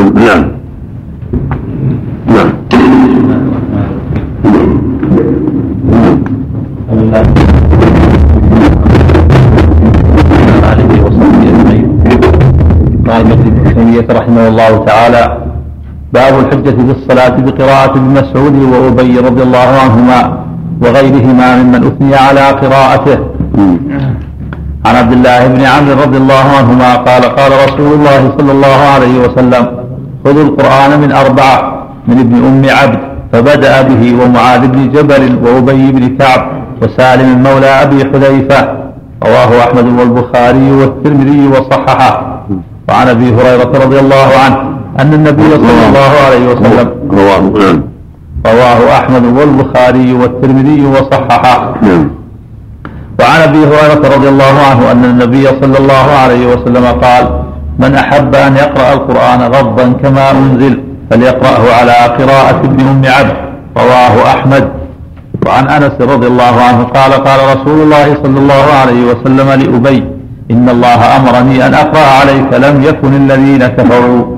نعم. نعم. رحمه الله تعالى. باب الحجة في الصلاة بقراءة ابن مسعود وأبي رضي الله عنهما وغيرهما ممن أثني على قراءته. عن عبد الله بن عمرو رضي الله عنهما قال قال رسول الله صلى الله عليه وسلم خذوا القرآن من أربعة من ابن أم عبد فبدأ به ومعاذ بن جبل وأبي بن كعب وسالم مولى أبي حذيفة رواه أحمد والبخاري والترمذي وصححه. وعن أبي هريرة رضي الله عنه أن النبي صلى الله عليه وسلم رواه رواه أحمد والبخاري والترمذي وصححه. نعم. وعن أبي هريرة رضي الله عنه أن النبي صلى الله عليه وسلم قال من أحب أن يقرأ القرآن غضا كما أنزل فليقرأه على قراءة ابن أم عبد رواه أحمد. وعن أنس رضي الله عنه قال قال رسول الله صلى الله عليه وسلم لأبي إن الله أمرني أن أقرأ عليك لم يكن الذين كفروا.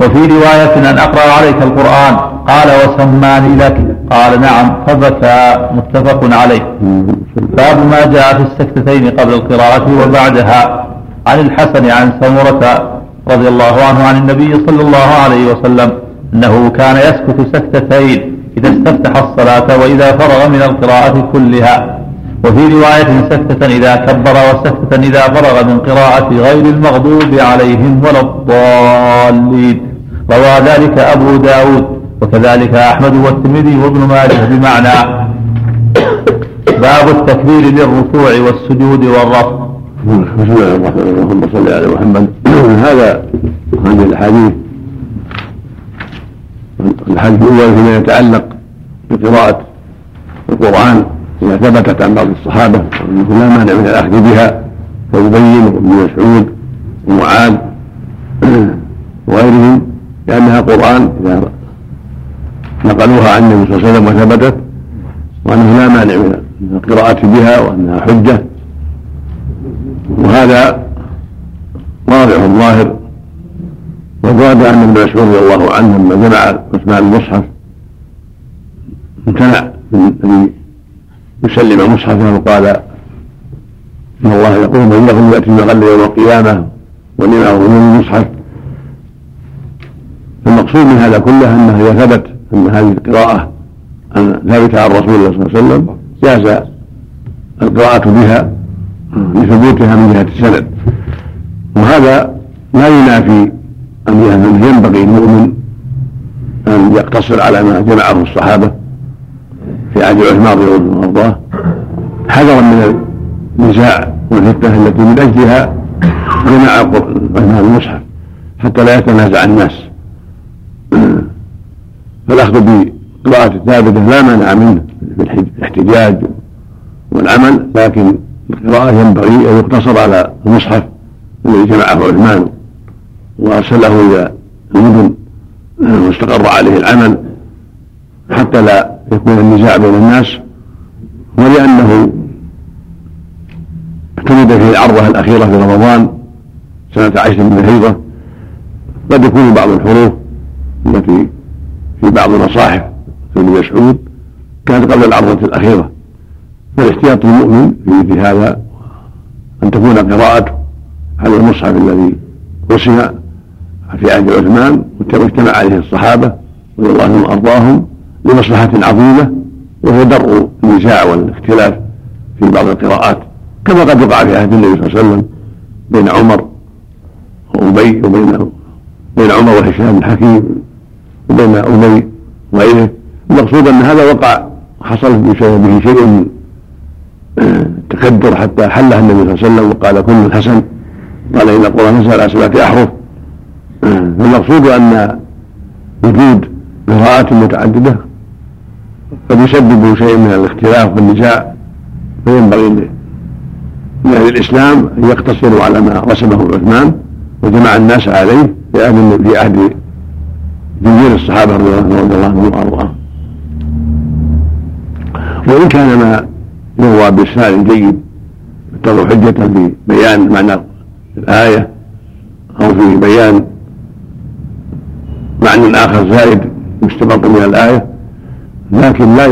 وفي رواية أن أقرأ عليك القرآن. قال وسماني لك. قال نعم. فبكى. متفق عليه. باب ما جاء في السكتتين قبل القراءة وبعدها. عن الحسن عن سمرة رضي الله عنه عن النبي صلى الله عليه وسلم أنه كان يسكت سكتتين إذا استفتح الصلاة وإذا فرغ من القراءة كلها. وفي رواية سكتة إذا كبر وسكتة إذا فرغ من قراءة غير المغضوب عليهم ولا الضالين. روى ذلك أبو داود وكذلك أحمد والترمذي وابن ماجه بمعنى باب التكبير للركوع والسجود والرفع. بسم الله الرحمن الرحيم اللهم صل على محمد هذا هذه الاحاديث الحديث الأول فيما يتعلق بقراءة القرآن إذا ثبتت عن بعض الصحابة أنه لا مانع من الأخذ بها فيبين وابن مسعود ومعاذ وغيرهم لأنها قرآن إذا نقلوها عن النبي صلى الله عليه وسلم وثبتت وأنه لا مانع من القراءة بها وأنها حجة. وهذا واضح ظاهر وزاد أن ابن مسعود رضي الله عنه لما جمع أسماء المصحف امتنع من أن يسلم مصحفه وقال إن الله يقول من له يأتي المغل يوم القيامة ولما من المصحف. المقصود من هذا كله أنه إذا ثبت أن هذه القراءة أن ثابتة عن رسول الله صلى الله عليه وسلم جاز القراءة بها. لثبوتها من جهة السند. وهذا لا ينافي أن ينبغي المؤمن أن يقتصر على ما جمعه الصحابة في عهد عثمان رضي الله عنه وأرضاه. حذرا من النزاع والفتنة التي من أجلها جمع عثمان المصحف حتى لا يتنازع الناس. فالأخذ بقراءة الثابتة لا مانع منه في الاحتجاج والعمل لكن القراءة ينبغي أن يقتصر على المصحف الذي جمعه عثمان وأرسله إلى المدن واستقر عليه العمل حتى لا يكون النزاع بين الناس. ولأنه اعتمد فيه العرضة الأخيرة في رمضان سنة عشر من الهجرة. قد يكون بعض الحروف التي في بعض المصاحف في ابن مسعود كانت قبل العرضة الأخيرة. فالاحتياط للمؤمن في مثل هذا أن تكون قراءته على المصحف الذي رسم في عهد عثمان واجتمع عليه الصحابة رضي الله عنهم وأرضاهم لمصلحة عظيمة وهو درء النزاع والاختلاف في بعض القراءات كما قد وقع في عهد النبي صلى الله عليه وسلم بين عمر وأبي وبين بين عمر وهشام بن حكيم وبين أبي وغيره. المقصود أن هذا وقع حصل بسببه شيء من تكدر حتى حلها النبي صلى الله عليه وسلم وقال كل حسن قال إن القرآن نزل على سبعة أحرف. فالمقصود أن وجود قراءات متعددة قد يسبب شيء من الاختلاف والنزاع فينبغي لأهل الإسلام أن يقتصروا على ما رسمه عثمان وجمع الناس عليه في عهد جمهور الصحابة رضي الله عنهم وأرضاهم. وإن كان ما يروى بإسناد جيد يعتبر حجة في بيان معنى الآية أو في بيان معنى آخر زائد مستبق من الآية لكن لا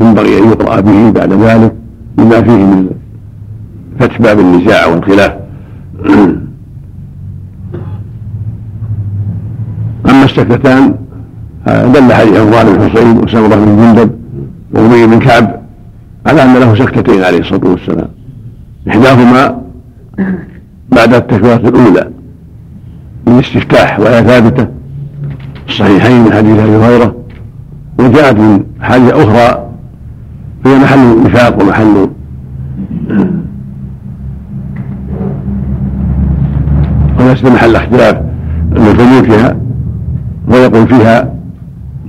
ينبغي أن يقرأ به بعد ذلك لما فيه من فتح باب النزاع والخلاف. أما السكتان دل حديث عمران بن حسين وسمرة بن جندب وأبي بن كعب على أن له سكتتين عليه الصلاة والسلام. إحداهما بعد التكبيرة الأولى من الاستفتاح وهي ثابتة الصحيحين من حديث أبي هريرة وجاءت من حاجة أخرى هي محل نفاق ومحل وليس محل اختلاف المسلمين فيها ويقول فيها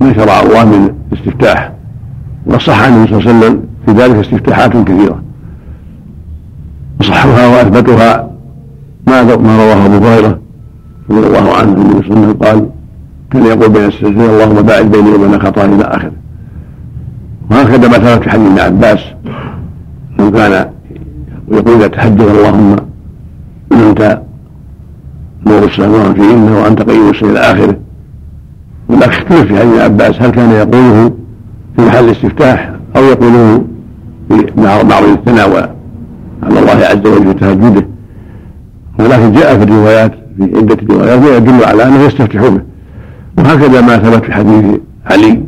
ما شرع الله من استفتاح وصح عنه صلى الله عليه وسلم في ذلك استفتاحات كثيرة. وصحها وأثبتها ما ما رواه أبو هريرة رضي الله عنه النبي صلى الله عليه وسلم قال كان يقول بين السجدين اللهم باعد بيني وبين خطاياي إلى آخره. وهكذا ما ثبت في حديث ابن عباس انه كان يقول إذا تحدث اللهم أنت نور السماوات فيهن وأنت قيم الشيء إلى آخره. ولكن اختلف في حديث ابن عباس هل كان يقوله في محل الاستفتاح؟ أو يقوله في معرض الثناء على الله عز وجل في تهجده ولكن جاء في الروايات في عدة روايات يدل على أنه يستفتح به. وهكذا ما ثبت في حديث علي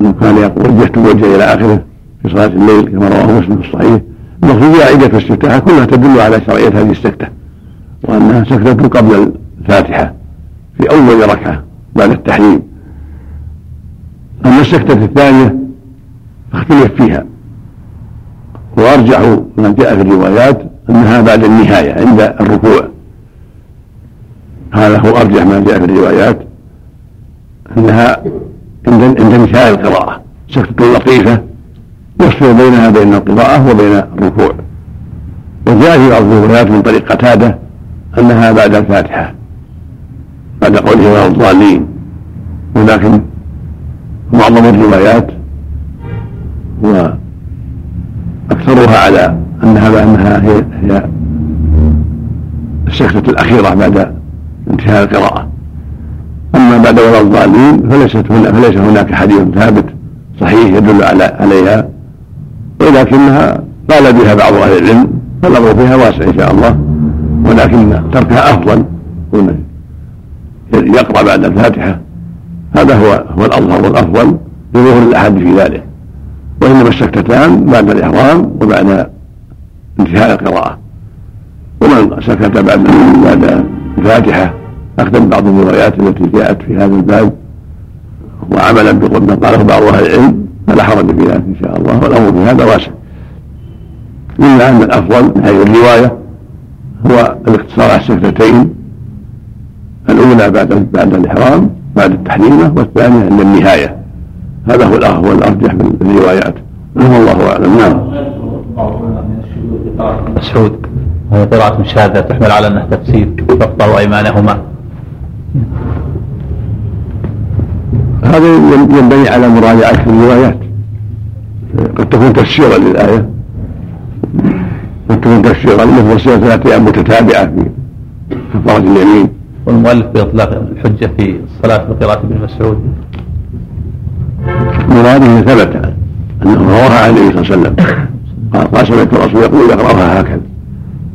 أنه كان يقول وجهت وجهي إلى آخره في صلاة الليل كما رواه مسلم في الصحيح. المقصود عدة الاستفتاح كلها تدل على شرعية هذه السكتة وأنها سكتة قبل الفاتحة في أول ركعة بعد التحريم. أما السكتة الثانية فاختلف فيها. وأرجح ما جاء في الروايات أنها بعد النهاية عند الركوع. هذا هو أرجح ما جاء في الروايات أنها عند عند انتهاء القراءة. سكتة لطيفة يفصل بينها بين القراءة وبين الركوع. وجاء في بعض الروايات من طريق قتادة أنها بعد الفاتحة بعد قوله الضالين ولكن معظم الروايات وأكثرها على أنها أنها هي, هي السكتة الأخيرة بعد انتهاء القراءة. أما بعد ولا الضالين فليست هنا فليس هناك حديث ثابت صحيح يدل على عليها. ولكنها قال بها بعض أهل العلم فالأمر فيها واسع إن شاء الله ولكن تركها أفضل. يقرأ بعد الفاتحة. هذا هو هو الأظهر والأفضل لظهور الأحد في ذلك. وإنما السكتتان بعد الإحرام وبعد انتهاء القراءة. ومن سكت بعد بعد الفاتحة أخذ بعض الروايات التي جاءت في هذا الباب وعملا بما قاله بعض أهل العلم فلا حرج في ذلك إن شاء الله والأمر في هذا واسع. إلا أن الأفضل من حيث الرواية هو الاقتصار على السكتتين الأولى بعد بعد الإحرام بعد التحليمة والثانية عند النهاية هذا هو الأفضل والأرجح من الروايات. والله أعلم. نعم. مسعود وهي قراءة شاذة تحمل على أنها تفسير فاقطعوا أيمانهما. هذا ينبني على مراجعة الروايات. قد تكون تفسيرا للآية. قد تكون تفسيرا مثل ثلاثة أيام متتابعة في كفارة اليمين. والمؤلف بإطلاق الحجة في الصلاة بقراءة ابن مسعود. مراده ثبت أنه رواها عن النبي صلى الله عليه وسلم. قال قال سمعت الرسول يقول يقرأها هكذا.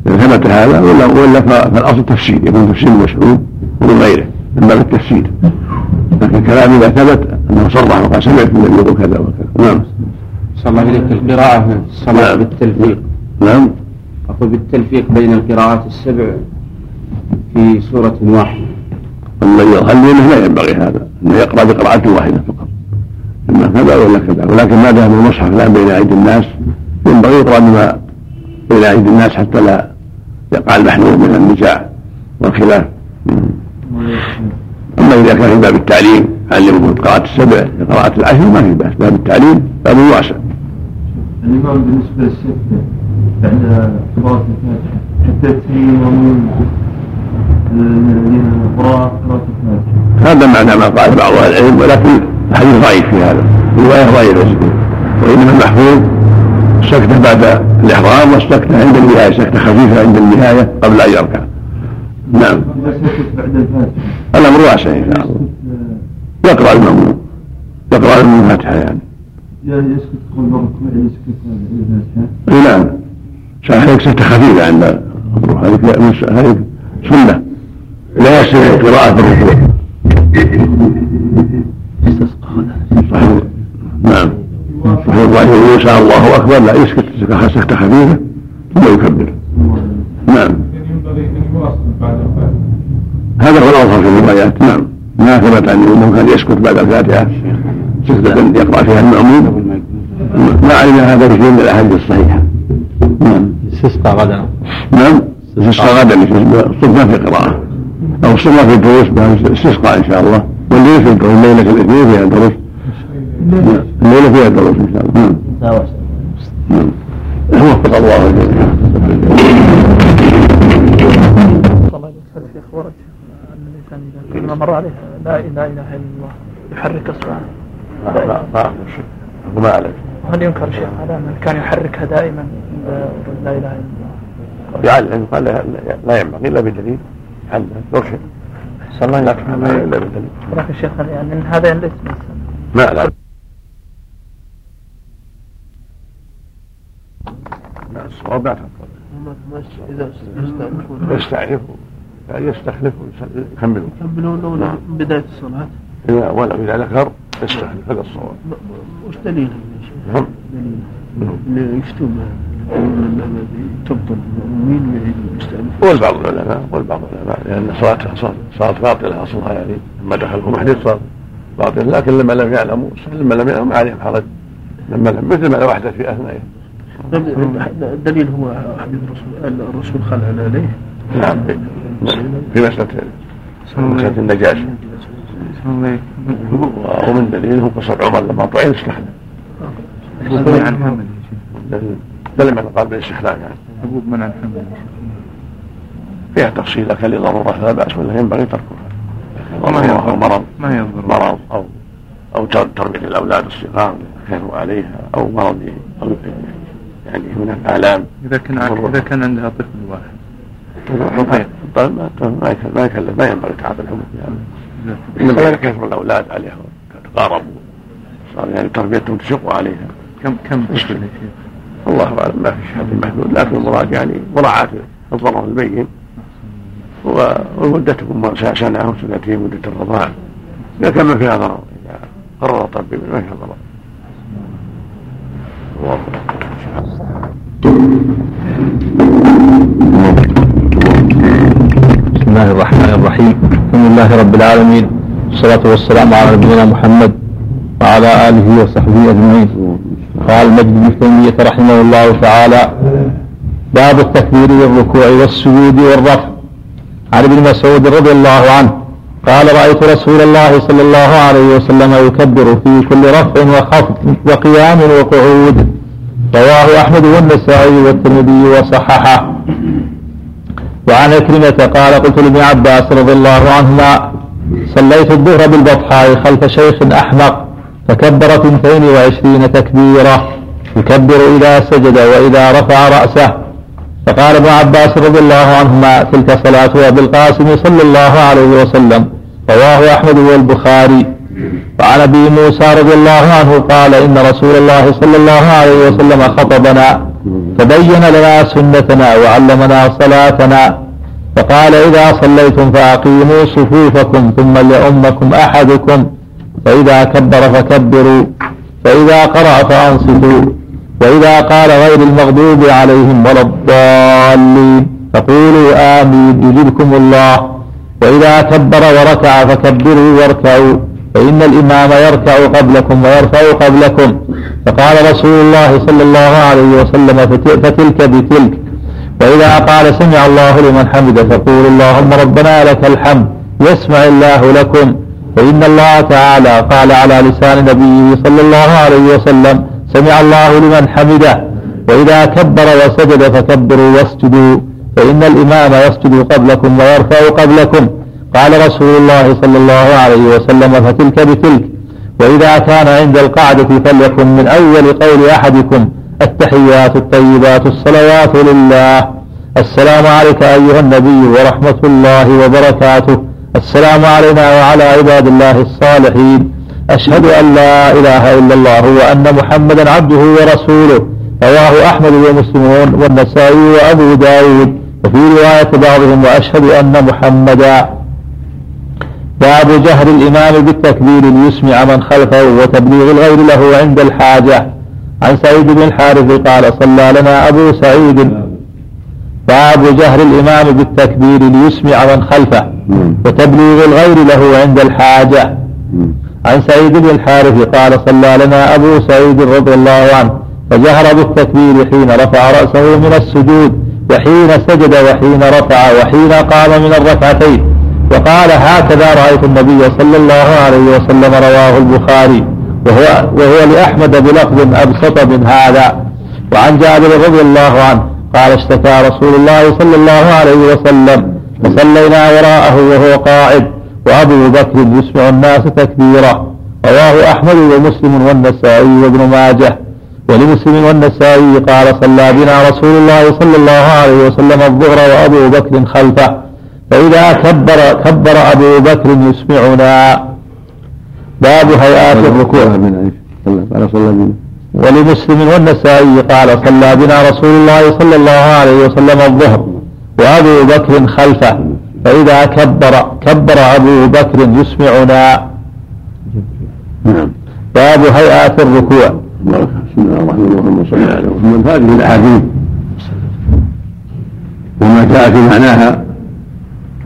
إذا ثبت هذا ولا ولا فالأصل تفسير يكون تفسير مسعود ومن غيره من باب التفسير. لكن كلام إذا ثبت أنه صرح وقال سمعت النبي يقول كذا وكذا. نعم. صلى الله عليك القراءة. الصلاة نعم. بالتلفيق. نعم. أقول بالتلفيق بين القراءات السبع في سورة واحدة. أما يظهر لا ينبغي هذا أنه يقرأ بقراءة واحدة فقط. إما كذا ولا كذا؟ ولكن ما دام المصحف الآن بين أيدي الناس. ينبغي يقرأ بما بين أيدي الناس حتى لا يقع المحلول من النزاع والخلاف. أما إذا كان في باب التعليم علمه قراءة السبع قراءة العشر ما في بأس. باب التعليم باب واسع الإمام بالنسبة للستة بعد قراءة الفاتحة التسليم ومن الذين قراءة الفاتحة. هذا معنى ما قال بعض أهل العلم ولكن الحديث ضعيف في هذا الرواية ضعيفة وإنما المحفوظ السكتة بعد الإحرام والسكتة عند النهاية سكتة خفيفة عند النهاية قبل أن يركع نعم الأمر واسع إن شاء الله يقرأ المأمون يقرأ المأمون الفاتحة يعني يسكت قول بالركوع يسكت الفاتحة نعم هذه سكتة خفيفة عند هذه هذه سنة لا يستمع القراءة في الركوع صحيح نعم. صحيح الضعيف إن شاء الله أكبر. لا يسكت سكتة خفيفة ثم يكبر. نعم. هذا هو الأظهر في الروايات. نعم. ما ثبت عنه أنه كان يسكت بعد الفاتحة؟ سكتة يقرأ فيها المأمون ما علمنا هذا في شيء من الأحاديث الصحيحة. نعم. استسقى غدا. نعم. استسقى. غدا. الصبح في قراءة. أو الصبح في الدروس استسقى إن شاء الله. والليل في الدروس ليلة الاثنين فيها دروس الليلة فيها دروس إن شاء الله. نعم. نعم وفق الله الجميع أن الإنسان إذا كلمة مر عليه لا إله إلا الله يحرك إصبعه ما ما أعرف ما أعلم هل ينكر شيخ على من كان يحركها دائما لا إله إلا الله؟ يعلم قال لا- لا ينبغي إلا بدليل يعلم. يرشد أحسن الله لكن ما إلا بدليل ولكن شيخ يعني هذا الاسم ما أعلم لا. الصواب لا تنقل إذا يستعرف يعني يستخلف ويكمله يكملون نعم. من بداية الصلاة. إذا ولو إذا ذكر يستخلف هذا الصواب. وش دليل؟ يا شيخ؟ نعم. دليل. نعم. تبطل مين يعيد يستأنف قول بعض العلماء قول بعض العلماء لأن صلاته صار- صارت باطلة أصلها يعني لما دخل محدث صار باطل لكن لما لم يعلموا لما لم يعلموا عليهم حرج. لما لم مثل ما لو أحدث في أثنائه الدليل هو حديث الرسول الرسول خلع عليه نعم. في- مسألة مسألة النجاشة. ومن دليله قصة عمر لما طعن استخلف من قال بالاستخلاف يعني حبوب منع الحمل فيها تفصيل لكن لضرورة فلا بأس ولا ينبغي تركها. وما هي أو مرض؟ ما هي مرض أو أو تر- تربيه الاولاد الصغار كانوا عليها أو مرض أو يعني هناك آلام إذا كان إذا كان عندها طفل واحد. طيب. ما ما يكلف ما ينبغي الحمل هذا إنما اذا كثر الأولاد عليها؟ تقاربوا صار يعني تربيتهم تشق عليها. كم كم طفل يا شيخ؟ الله أعلم. ما في حد محدود لكن المراد يعني مراعاة الضرر البين. و- ومدة تكون سنة أو سنتين مدة الرضاعة إذا كان ما فيها ضرر إذا قرر الطبيب ما فيها ضرر. الله بسم الله الرحمن الرحيم. الحمد لله رب العالمين. والصلاة والسلام على نبينا محمد وعلى آله وصحبه أجمعين. قال مجد بن تيمية رحمه الله تعالى باب التكبير والركوع والسجود والرفع. عن ابن مسعود رضي الله عنه قال رأيت رسول الله صلى الله عليه وسلم يكبر في كل رفع وخفض وقيام وقعود. رواه أحمد والنسائي والترمذي وصححه. وعن عكرمة قال قلت لابن عباس رضي الله عنهما صليت الظهر بالبطحاء خلف شيخ أحمق فكبر اثنتين وعشرين تكبيرة يكبر إذا سجد وإذا رفع رأسه. فقال ابن عباس رضي الله عنهما تلك صلاة أبي القاسم صلى الله عليه وسلم رواه أحمد والبخاري. وعن أبي موسى رضي الله عنه قال إن رسول الله صلى الله عليه وسلم خطبنا فبين لنا سنتنا وعلمنا صلاتنا. فقال إذا صليتم فأقيموا صفوفكم ثم ليؤمكم أحدكم. فإذا كبر فكبروا فاذا قرأ فأنصتوا وإذا قال غير المغضوب عليهم ولا الضالين. فقولوا آمين يجبكم الله. وإذا كبر وركع فكبروا واركعوا فإن الإمام يركع قبلكم ويرفع قبلكم. فقال رسول الله صلى الله عليه وسلم فت- فتلك بتلك. وإذا قال سمع الله لمن حمده. فقولوا اللهم ربنا لك الحمد يسمع الله لكم. فإن الله تعالى قال على لسان نبيه صلى الله عليه وسلم سمع الله لمن حمده وإذا كبر وسجد فكبروا واسجدوا فإن الإمام يسجد قبلكم ويرفع قبلكم. قال رسول الله صلى الله عليه وسلم فتلك بتلك. وإذا كان عند القعدة فليكن من أول قول أحدكم التحيات الطيبات الصلوات لله. السلام عليك أيها النبي ورحمة الله وبركاته. السلام علينا وعلى عباد الله الصالحين. أشهد أن لا إله إلا الله وأن محمدا عبده ورسوله. رواه أحمد ومسلمون والنسائي وأبو داود. وفي رواية بعضهم وأشهد أن محمدا. باب جهر الإمام بالتكبير ليسمع من خلفه وتبليغ الغير له عند الحاجة. عن سعيد بن الحارث قال صلى لنا أبو سعيد. باب جهر الإمام بالتكبير ليسمع من خلفه وتبليغ الغير له عند الحاجة. عن سعيد بن الحارث قال صلى لنا أبو سعيد رضي الله عنه فجهر بالتكبير حين رفع رأسه من السجود وحين سجد وحين رفع وحين قام من الركعتين. وقال هكذا رأيت النبي صلى الله عليه وسلم رواه البخاري. وهو, وهو لأحمد بلفظ أبسط من هذا. وعن جابر رضي الله عنه قال اشتكى رسول الله صلى الله عليه وسلم فصلينا وراءه وهو قاعد وأبو بكر يسمع الناس تكبيرا رواه أحمد ومسلم والنسائي وابن ماجه. ولمسلم والنسائي قال صلى بنا رسول الله صلى الله عليه وسلم الظهر وأبو بكر خلفه فإذا كبر كبر أبو بكر يسمعنا. باب هيئات الركوع. صلى بنا ولمسلم والنسائي قال صلى بنا رسول الله صلى الله عليه وسلم الظهر وأبو بكر خلفه فإذا كبر كبر أبو بكر يسمعنا. نعم. باب هيئات الركوع. بسم الله الرحمن الرحيم اللهم صل على محمد. هذه الأحاديث وما جاء في معناها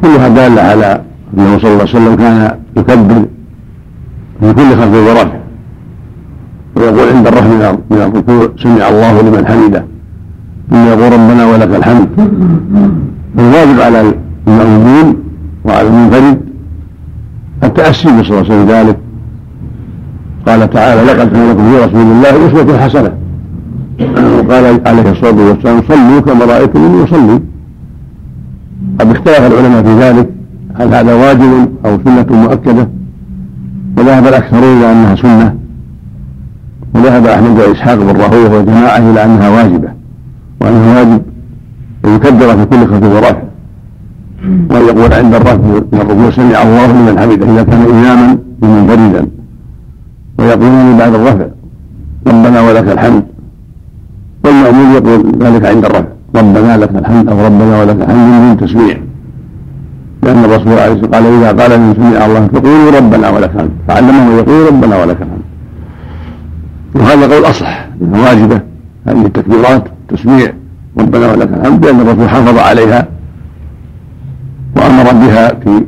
كلها دالة على أنه صلى الله عليه وسلم كان يكبر في كل خفض ورفع ويقول عند الرفع من الركوع سمع الله لمن حمده. ثم يقول ربنا ولك الحمد. الواجب على المأمومين وعلى المنفرد التأسي وسلم ذلك. قال تعالى لقد كان لكم في رسول الله أسوة حسنة. وقال عليه الصلاة والسلام صلوا كما رأيتموني أصلي. قد اختلف العلماء في ذلك. هل هذا واجب أو سنة مؤكدة؟ وذهب الأكثرون إلى أنها سنة. وذهب أحمد وإسحاق بن راهويه وجماعة إلى أنها واجبة وأنه واجب أن يكبر في كل خفض ورفع وأن يقول عند الرفع من الركوع سمع الله لمن حمده إذا كان إماما منفردا ويقولون بعد الرفع ربنا ولك الحمد. والمأمون يقول ذلك عند الرفع ربنا لك الحمد أو ربنا ولك الحمد من تسميع. لأن الرسول عليه الصلاة قال إذا قال من سمع الله فقولوا ربنا ولك الحمد. فعلمه يقول ربنا ولك الحمد. وهذا قول أصح أنها واجبة هذه التكبيرات تسميع ربنا ولك الحمد لأن الرسول حافظ عليها وأمر بها في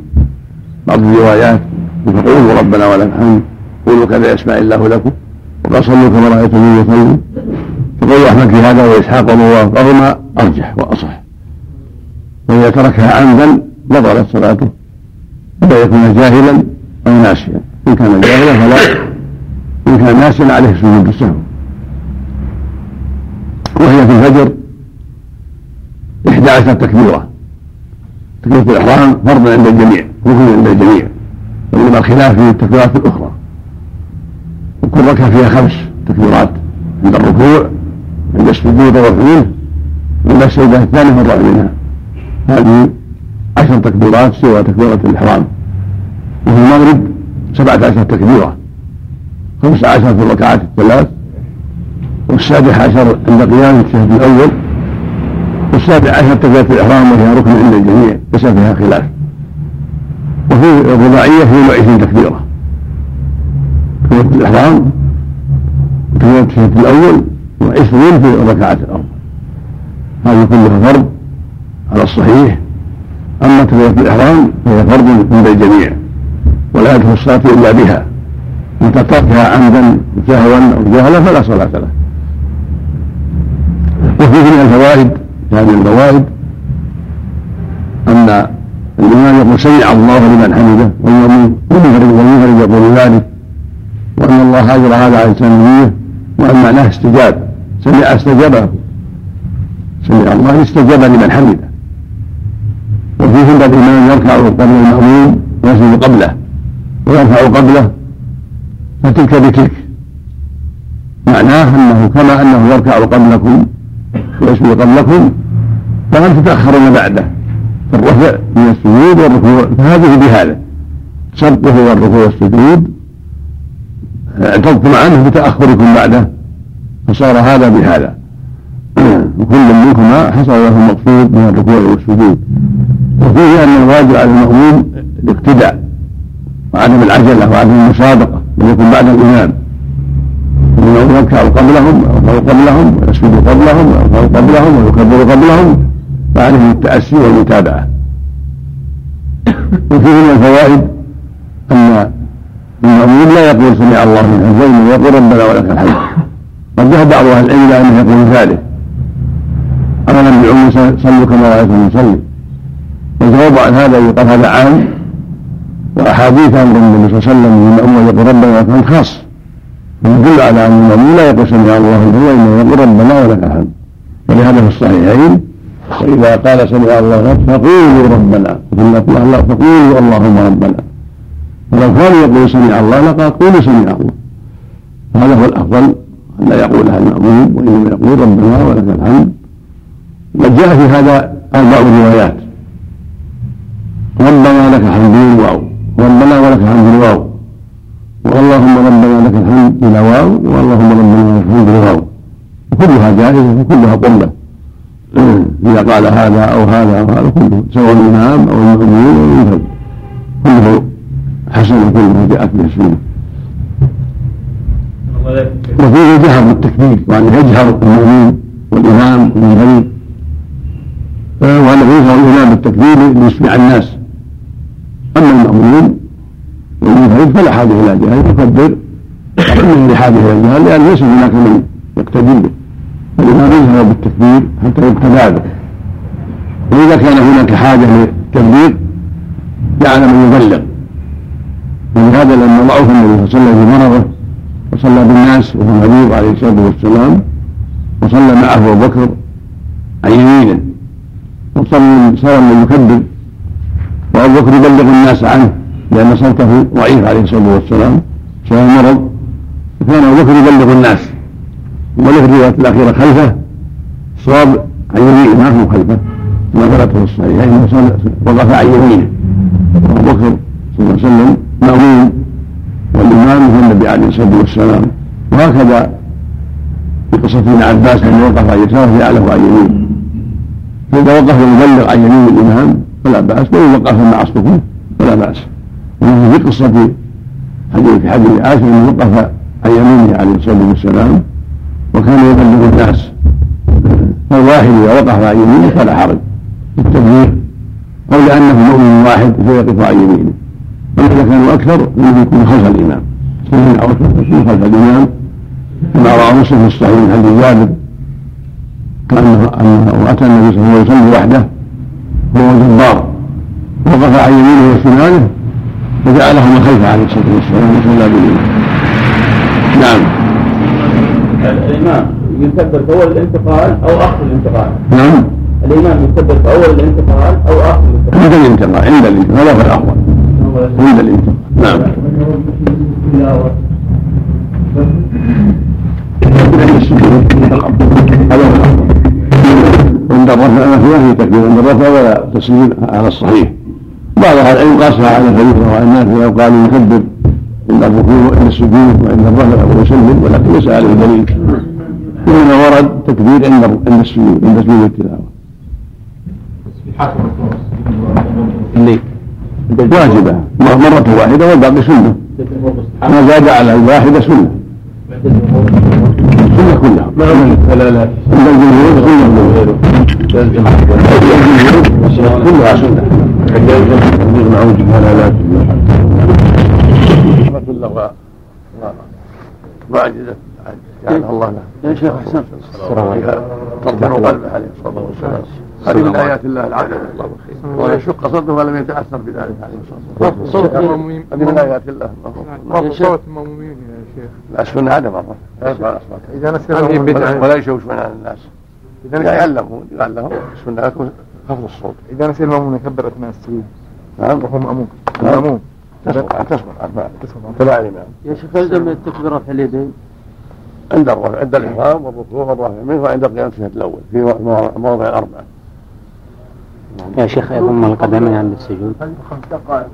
بعض الروايات فقولوا ربنا ولك الحمد قولوا كذا يسمع الله لكم وقال صلوا كما رايتموني يصلي. فقول أحمد في هذا وإسحاق وموافقهما أرجح وأصح. وإذا تركها عمدا بطلت صلاته الا يكون جاهلا أو ناسيا إن كان جاهلا فلا إن كان ناسيا عليه سجود السهو وهي في الفجر إحدى عشر تكبيرة. تكبيرة الإحرام فرض عند الجميع ركن عند الجميع. وإنما الخلاف في التكبيرات الأخرى. وكل ركعة فيها خمس تكبيرات عند الركوع عند السجود والرفع عند السجدة الثانية والرفع منها. هذه عشر تكبيرات سوى تكبيرة الإحرام. وفي المغرب سبعة عشر تكبيرة. خمس في الركعات الثلاث والسابع عشر عند قيام الشهد الأول والسابع عشر تكبيرة الإحرام وهي ركن عند الجميع ليس فيها خلاف. وفي الرباعية في وعشرين تكبيرة. تكبيرة الإحرام وتكبيرة الشهد الأول وعشرين في الركعات الأربع هذه كلها فرض على الصحيح. أما تكبيرة الإحرام فهي فرض عند الجميع ولا يدخل الصلاة إلا بها. متى تركها عمدا سهوا أو جهلا فلا صلاة له. وفيه من الفوائد هذه الفوائد أن الإمام يقول سمع الله لمن حمده والمنفرد يقول ذلك وأن الله أجرى هذا على النية وأن معناه استجاب سمع استجابه سمع الله استجاب لمن حمده. وفيه أن الإمام يركع قبل المأموم ويسجد قبله ويرفع قبله فتلك بتلك. معناه أنه كما أنه يركع قبلكم ويسجد قبلكم فهل تتأخرون بعده؟ الرفع من السجود والركوع. فهذه بهذا. سبقه والركوع والسجود. اعتضتم عنه بتأخركم بعده. فصار هذا بهذا. وكل منكما حصل له المقصود من الركوع والسجود. وفيه أن الواجب على المأموم الاقتداء وعدم العجلة وعدم المسابقة وليكن بعد الإمام يركع قبلهم أو قبلهم ويسجد قبلهم ويرفع قبلهم ويكبر قبلهم. فعليه التأسي والمتابعة. وفيه من الفوائد أن المأمون لا يقول سمع الله من حمده ويقول ربنا ولك الحمد. قد ذهب بعض أهل العلم إلى أنه يقول ذلك. أمرا بعموم صلوا كما رأيتم نصلي والجواب عن هذا يقال هذا عام. وأحاديث أمر النبي صلى الله عليه وسلم بالمأمون يقول ربنا ولك الحمد خاص. ويدل على أن المأمون لا يقول سمع الله من حمده وإنما يقول ربنا ولك الحمد. ولهذا في الصحيحين وإذا قال سمع الله فقولوا ربنا. فقولوا اللهم ربنا. ولو كان يقول سمع الله لقال قولوا سمع الله. هذا هو الأفضل أن لا يقولها المأموم وإنما يقول ربنا ولك الحمد. قد جاء في هذا أربع روايات. ربنا لك الحمد بالواو ربنا ولك الحمد بالواو واللهم ربنا لك الحمد إلى واو واللهم ربنا لك الحمد بالواو وكلها جائزة وكلها قربة إذا قال هذا أو هذا أو هذا كله سواء الإمام أو المأمون أو المنفرد كله حسن كله جاءت به السنة. وفيه الجهر بالتكبير وأن يجهر المأمون والإمام والمنفرد وأنه يجهر الإمام بالتكبير ليسمع الناس. أما المأمون والمنفرد فلا حاجة إلى جهل يكبر وإنه لحاجة إلى الجهل لأن ليس هناك من يقتدي به. فالإمام يجهر بالتكبير حتى يقتدى به وإذا كان هناك حاجة للتبليغ جعل من يبلغ ولهذا لما ضعف النبي صلى الله عليه وسلم في مرضه وصلى بالناس وهو مريض عليه الصلاة والسلام وصلى معه أبو بكر عن يمينه وصلى صار يكبر. وابو بكر يبلغ الناس عنه لأن صوته ضعيف عليه الصلاة والسلام. بسبب المرض فكان ابو بكر يبلغ الناس. وله الروايه الأخيرة خلفه. صواب عن يمينه ما هو خلفه. ما ثبت في الصحيحين. وقف عن يمينه. وابو بكر صلى الله عليه وسلم. مأمون. والإمام هو النبي عليه الصلاة والسلام. وهكذا في قصة ابن عباس أنه وقف عن يساره يعلم عن يمينه. فإذا وقف يبلغ عن يمين الإمام فلا بأس وإن وقف مع الصفوف فلا بأس. وفي قصة حديث حديث عاشر أنه وقف عن يمينه عليه الصلاة والسلام وكان يبلغ الناس. فالواحد إذا وقف عن يمينه فلا حرج. في التبليغ أو لأنه مؤمن واحد فيقف عن يمينه. أما إذا كانوا أكثر فإنه يكون خلف الإمام. سنين أو خلف الإمام؟ كما روى مسلم في الصحيح من حديث جابر كأنه أنه أتى النبي صلى الله عليه وسلم وحده. وهو جبار وقف عن يمينه وشماله فجعلهما خلفه عليه الصلاة والسلام. وصلى بالإمام نعم. الإمام يكبر أول الانتقال أو آخر الانتقال؟ نعم. الإمام يكبر في أول الانتقال أو آخر الانتقال؟ عند الانتقال عند الانتقال. هذا هو الأفضل عند الانتقال. نعم. هو الأفضل عند الرفع ما فيه تكبير عند الرفع ولا تسليم على الصحيح. بعض أهل العلم قاسها على الحديث رواه الناس لو قالوا يكبر عند الركوع وعند السجود وعند الرفع ويسلم ولكن ليس عليه دليل. انما ورد تكبير عند عند السجود عند سجود التلاوة. اللي واجبة. مرة واحدة والباقي سنة. ما زاد على الواحدة سنة. سنة كلها لا لا عند الجمهور سنة كلها سنة نعوذ بالله لا واجدة جعلها الله له يا شيخ حسن تربح قلبه عليه الصلاة والسلام هذه من آيات الله العظيمة ويشق صدره ولم يتأثر بذلك عليه الصلاة والسلام صوت المأمومين هذه من آيات الله صوت المأمومين يا شيخ لا السنة هذا مرة لا يرفع الأصوات إذا نسي ولا- المأموم بدعة. ولا يشوشون على الناس. إذا يعلمون قال لهم السنة لكم خفض الصوت. إذا نسي المأموم يكبر أثناء السجود. نعم. وهو مأموم نعم. المأموم تصبر تصبر عن. تبع الإمام يا شيخ يلزم التكبير رفع اليدين؟ عند الرفع عند الإحرام والركوع والرفع منه وعند القيام في الأول في مواضع الأربعة يا شيخ يضم القدمين عند السجود خمس دقائق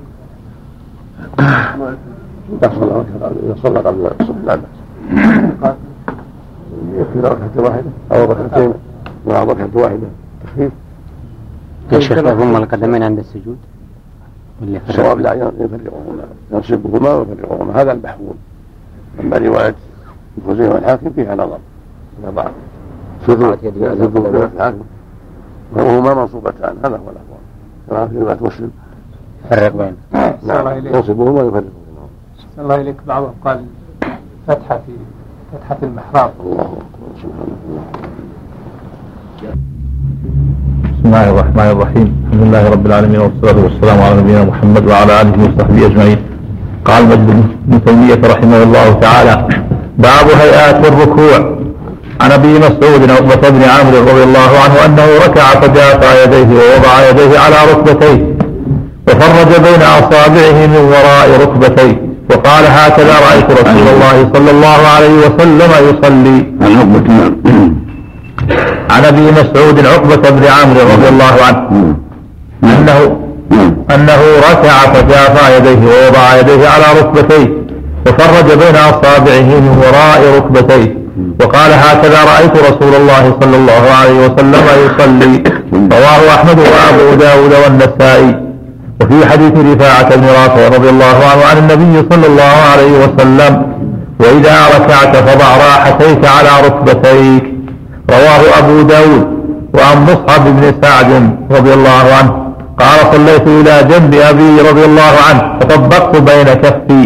إذا صلى إذا صلى قبل الصبح لا بأس يكفي ركعة واحدة. أو ركعتين مع ركعة واحدة. تخفيف. يا شيخ يضم القدمين عند السجود؟ ولا يفرق؟ الصواب لا يفرقهما. ينصبهما ويفرقهما. هذا المحفوظ. أما رواية الخزيمة والحاكم فيها نظر. ضعف سر سر الحاكم. وهما منصوبتان. هذا هو الأفضل كما في رواية مسلم. فرق بين نعم. ينصبهما ويفرقهما. الله إليك بعضهم قال فتحة في فتحة المحراب. الله بسم الله الرحمن الرحيم. الحمد لله رب العالمين والصلاة والسلام على نبينا محمد وعلى آله وصحبه أجمعين. قال مجد بن تيمية رحمه الله تعالى باب هيئات الركوع. عن أبي مسعود عقبة بن عامر رضي الله عنه أنه ركع فجافى يديه ووضع يديه على ركبتيه وفرج بين أصابعه من وراء ركبتيه. وقال هكذا رأيت رسول الله صلى الله عليه وسلم يصلي. عن عقبة نعم عن أبي مسعود عقبة بن عامر رضي الله عنه. انه أنه ركع فجافى يديه ووضع يديه على ركبتيه وفرج بين أصابعه من وراء ركبتيه. وقال هكذا رأيت رسول الله صلى الله عليه وسلم يصلي. رواه أحمد وأبو داود والنسائي. وفي حديث رفاعة بن رافع رضي الله عنه عن النبي صلى الله عليه وسلم وإذا ركعت فضع راحتيك على ركبتيك. رواه أبو داود وعن مصعب بن سعد رضي الله عنه. قال صليت إلى جنب أبي رضي الله عنه فطبقت بين كفي.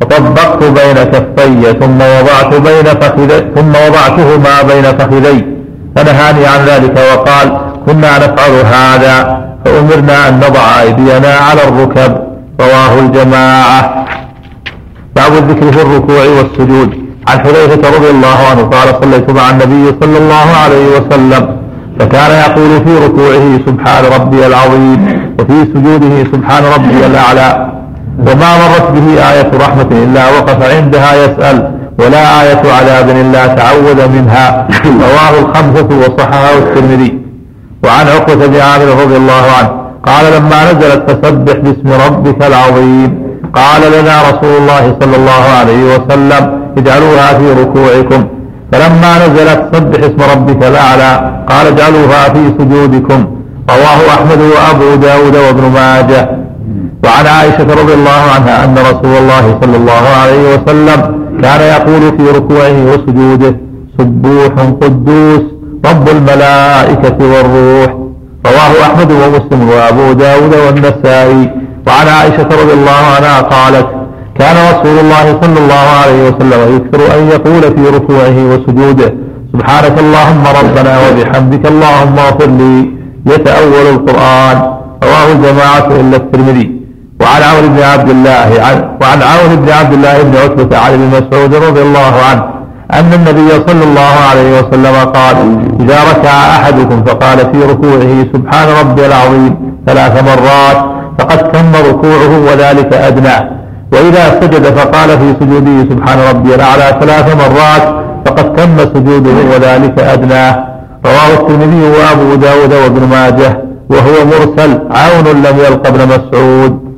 فطبقت بين كفي ثم وضعت بين فخذي ثم وضعتهما بين فخذي. فنهاني عن ذلك وقال كنا نفعل هذا فأمرنا أن نضع أيدينا على الركب. رواه الجماعة. باب الذكر في الركوع والسجود. عن حذيفة رضي الله عنه قال صليت مع النبي صلى الله عليه وسلم فكان يقول في ركوعه سبحان ربي العظيم وفي سجوده سبحان ربي الأعلى. وما مرت به آية رحمة إلا وقف عندها يسأل ولا آية عذاب إلا تعوذ منها. رواه الخمسة وصححه الترمذي. وعن عقبة بن عامر رضي الله عنه قال لما نزلت فسبح باسم ربك العظيم قال لنا رسول الله صلى الله عليه وسلم اجعلوها في ركوعكم. فلما نزلت سبح اسم ربك الأعلى قال اجعلوها في سجودكم. رواه أحمد وأبو داود وابن ماجه. وعن عائشة رضي الله عنها أن رسول الله صلى الله عليه وسلم كان يقول في ركوعه وسجوده سبوح قدوس رب الملائكة والروح. رواه أحمد ومسلم وأبو داود والنسائي. وعن عائشة رضي الله عنها قالت كان رسول الله صلى الله عليه وسلم يكثر أن يقول في ركوعه وسجوده سبحانك اللهم ربنا وبحمدك اللهم اغفر لي. يتأول القرآن. رواه الجماعة إلا الترمذي. وعن عمرو بن عبد الله عن وعن عمرو بن عبد الله بن عتبة عن ابن مسعود رضي الله عنه. أن النبي صلى الله عليه وسلم قال إذا ركع أحدكم فقال في ركوعه سبحان ربي العظيم ثلاث مرات فقد تم ركوعه وذلك أدناه وإذا سجد فقال في سجوده سبحان ربي الأعلى ثلاث مرات فقد تم سجوده وذلك أدناه رواه الترمذي وأبو داود وابن ماجه وهو مرسل عون لم يلق ابن مسعود.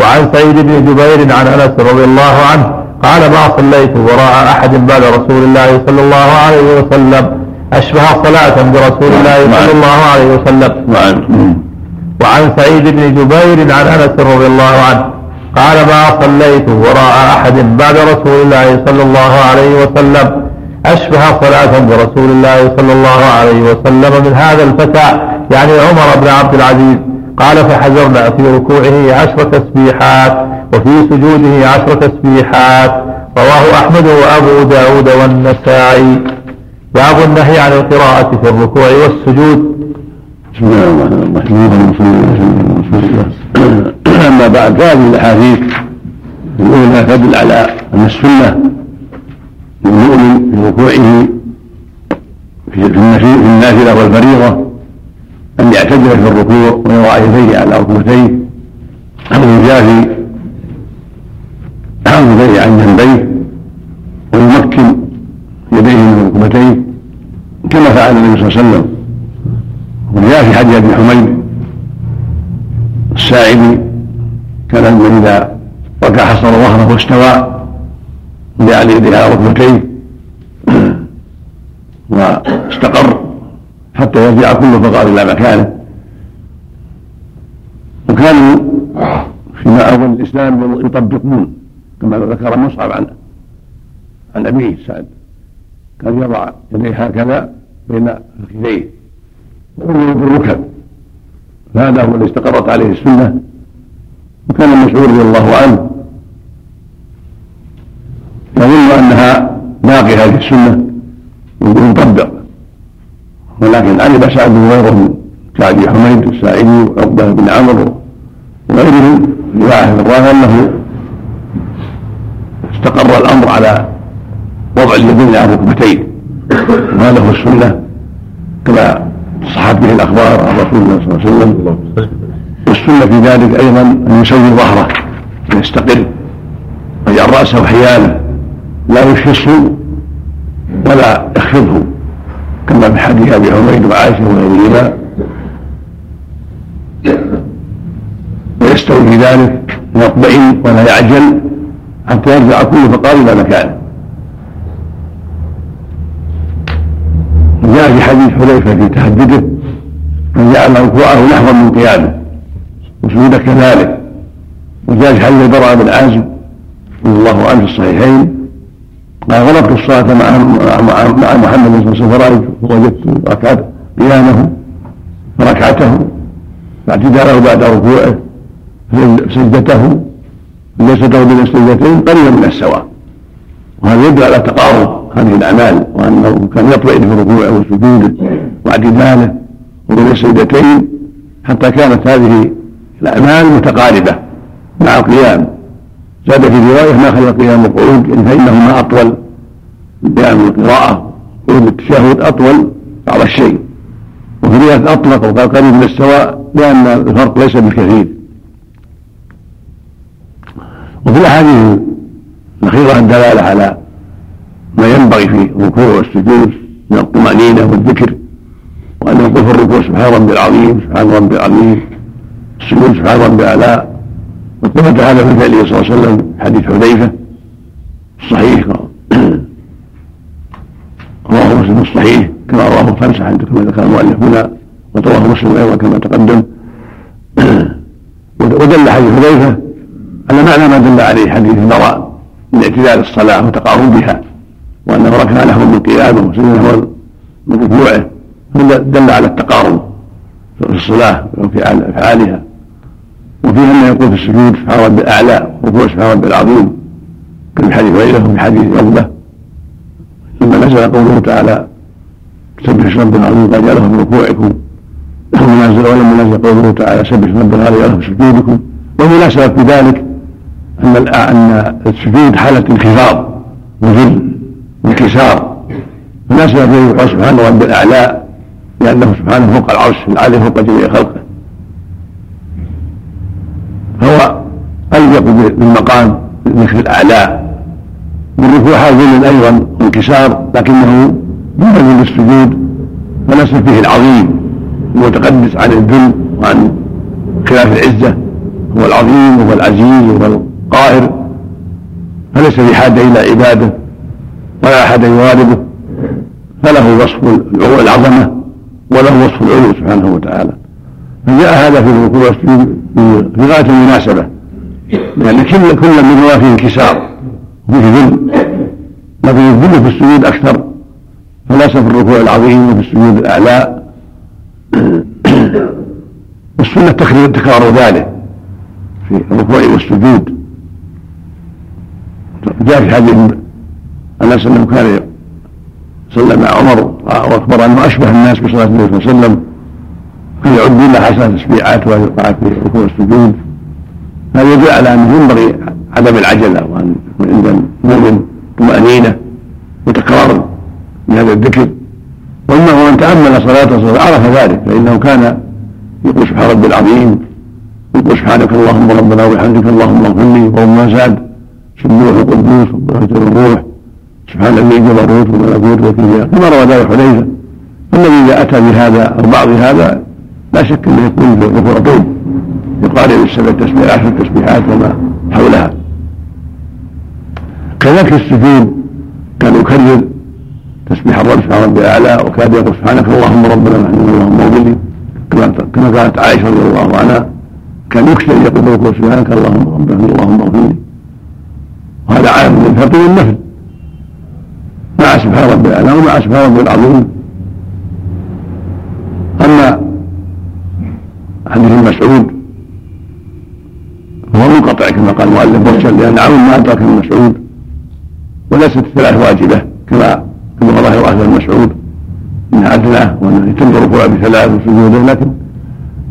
وعن سعيد بن جبير عن أنس رضي الله عنه قال ما صليت وراء أحد بعد رسول الله صلى الله عليه وسلم أشبه صلاة برسول الله صلى الله عليه وسلم. وعن وعن سعيد بن جبير عن أنس رضي الله عنه قال ما صليت وراء أحد بعد رسول الله صلى الله عليه وسلم أشبه صلاة برسول الله صلى الله عليه وسلم من هذا الفتى يعني عمر بن عبد العزيز. قال فحذرنا في ركوعه عشر تسبيحات وفي سجوده عشر تسبيحات. رواه أحمد وأبو داود والنسائي. باب النهي عن القراءة في الركوع والسجود. بسم الله الرحمن الرحيم. أما بعد فهذه الأحاديث الاولى تدل على أن السنة للمؤمن في ركوعه في النفي- في أن يعتدل في الركوع ويضع يديه على ركبتيه أو يجافي يديه عن جنبيه ويمكن يديه من ركبتيه. كما فعل النبي صلى الله عليه وسلم. وجاء في حديث أبي حميد الساعدي كان إذا ركع حصر ظهره واستوى وجعل يديه على ركبتيه. واستقر. حتى يرجع كل فقار إلى مكانه. وكانوا فيما أول الإسلام يطبقون كما ذكر مصعب عن عن أبيه سعد. كان يضع يديه هكذا بين فخذيه ويؤمن بالركب فهذا هو الذي استقرت عليه السنة. وكان المشهور رضي الله عنه يظن أنها باقي هذه السنة ويطبق ولكن علم سعد بن غيره كعبي حميد الساعدي وعقبه بن عمرو وغيرهم روايه الراوي أنه استقر الأمر على وضع اليدين على الركبتين وهذا هو السنة كما صحت به الأخبار عن رسول الله صلى الله عليه وسلم. والسنة في ذلك أيضا أن يسوي ظهره يستقر ويجعل راسه حياله لا يشخصه ولا يخفضه. كما في حديث أبي حميد وعائشة وغيرهما. ويستوي في ذلك ويطمئن ولا يعجل حتى يرجع كل فقار إلى مكانه وجاء في حديث حذيفة في تهدده من جعل ركوعه نحوا من قيامه وسجود كذلك. وجاء في حديث البراء بن عازب رضي الله عنه في الصحيحين غلبت الصلاة مع مع محمد صلى الله عليه وسلم فرأيت وجدت ركعت قيامه ركعته فاعتداله بعد ركوعه سجدته جلسته بين السجدتين قريبا من السواء. وهذا يدل على تقارب هذه الأعمال وأنه كان يطمئن في ركوعه وسجوده واعتداله وبين السجدتين حتى كانت هذه الأعمال متقاربة مع القيام. زاد في روايه ما خلى قيام القعود فإنهما أطول قيام القراءة. قعود التشهد أطول بعض الشيء. وفي رواية أطلق وقال قريب من السواء لأن الفرق ليس بالكثير وفي الأحاديث الأخيرة الدلالة على ما ينبغي في الركوع والسجود من الطمأنينة والذكر وأن يقول في الركوع سبحان ربي العظيم سبحان ربي العظيم السجود سبحان ربي الأعلى. وثبت هذا في فعله صلى الله عليه وسلم حديث حذيفة الصحيح رواه مسلم الصحيح كما رواه الخمسه كما ذكر المؤلف هنا ورواه مسلم أيضا كما تقدم. ودل حديث حذيفة على معنى ما دل عليه حديث البراء من اعتدال الصلاة وتقاربها وانه ركع له من قيامه وسجد له من ركوعه دل على التقارب في الصلاة وفي افعالها وفيه انه يقول في السجود سبحان ربي الأعلى ركوع سبحان ربي العظيم. كما في حديث غيره وفي حديث عقبه لما نزل قوله تعالى سبح اسم ربنا العظيم قد جعله في ركوعكم ونزل ولما نزل قوله تعالى سبح اسم ربنا العظيم جعله في سجودكم. والمناسبه في ذلك أن أن السجود حالة انخفاض وذل وانكسار. مناسبه فيه يقال سبحان ربي الأعلى لأنه سبحانه فوق العرش العالي فوق جميع خلقه. فهو أليق بالمقام ذكر الأعلى. والركوع حاضر أيضا انكسار لكنه ينبغي للسجود فنسب فيه العظيم. المتقدس عن الذل وعن خلاف العزة. هو العظيم وهو العزيز وهو القاهر. فليس في حاجة إلى عبادة ولا أحد يغالبه فله وصف العظمة وله وصف العلو سبحانه وتعالى. فجاء هذا في في غايه المناسبة. لأن كل كل منهما فيه انكسار. وفيه ذل لكن الذل في السجود أكثر. فليس في الركوع العظيم وفي السجود الأعلى. والسنة تكرار ذلك في الركوع والسجود. جاء في حديث انس انه كان صلى مع عمر وأخبر أنه أشبه الناس بصلاة النبي صلى الله عليه وسلم. فيعدون له حسنات تسبيحات ويقع في ركوع السجود هذا يدل على انه ينبغي عدم العجله وأن يكون عند المؤمن طمأنينة وتكرار من هذا الذكر هو من تأمل صلاته عرف ذلك فإنه كان يقول سبحان ربي العظيم يقول سبحانك اللهم ربنا وبحمدك اللهم اغفر لي وما زاد. سبوح القدوس وبركه الروح. سبحان الذي جبروت وملكوت وكبرياء كما روى ذلك حذيفه الذي إذا أتى بهذا أو بعض هذا لا شك أنه يكون طول يقارب السبع تسبيحات عشر تسبيحات وما حولها. كذلك السجود كان يكرر تسبيح الرب سبحان ربي الأعلى وكاد يقول سبحانك اللهم ربنا نحن اللهم اغفر لي كما قالت عائشة رضي الله عنها كان يكثر يقول سبحانك اللهم ربنا اللهم اغفر لي وهذا عام من الفرد والنفل مع سبحان ربي الأعلى ومع سبحان ربي العظيم اما حديث مسعود. فهو منقطع كما قال المؤلف مرسل لأن عون ما أدرك ابن مسعود. وليست الثلاث واجبة كما كما ظاهر أهل مسعود انها أدنى وانه يتم الركوع بثلاث وسجودا لكن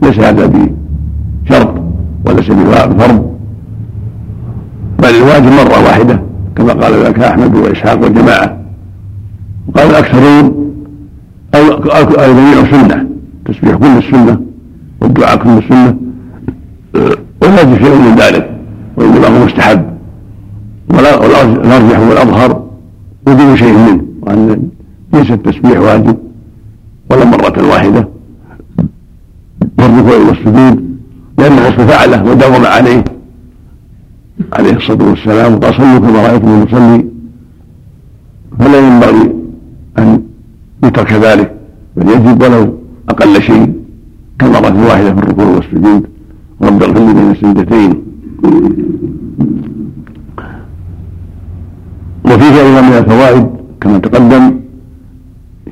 ليس هذا بشرط وليس بفرض. بل الواجب مرة واحدة كما قال ذلك أحمد وإسحاق والجماعة. وقال الأكثرون أو جميع سنه تسبيح كل السنة. والدعاء كل السنة. ولا شيء من ذلك. وانما هو مستحب. والارجح والأظهر. وجود شيء منه. وأن ليس التسبيح واجب. ولا مرة واحدة. والركوع والسجود. لأن الرسول فعله وداوم عليه. عليه الصلاة والسلام. وقال صلوا كما رأيتم يصلي فلا ينبغي أن يترك ذلك. بل يجب ولو أقل شيء. كمرة واحدة في الركوع والسجود. رب اغفر بين السجدتين. وفيه أيضا من الفوائد كما تقدم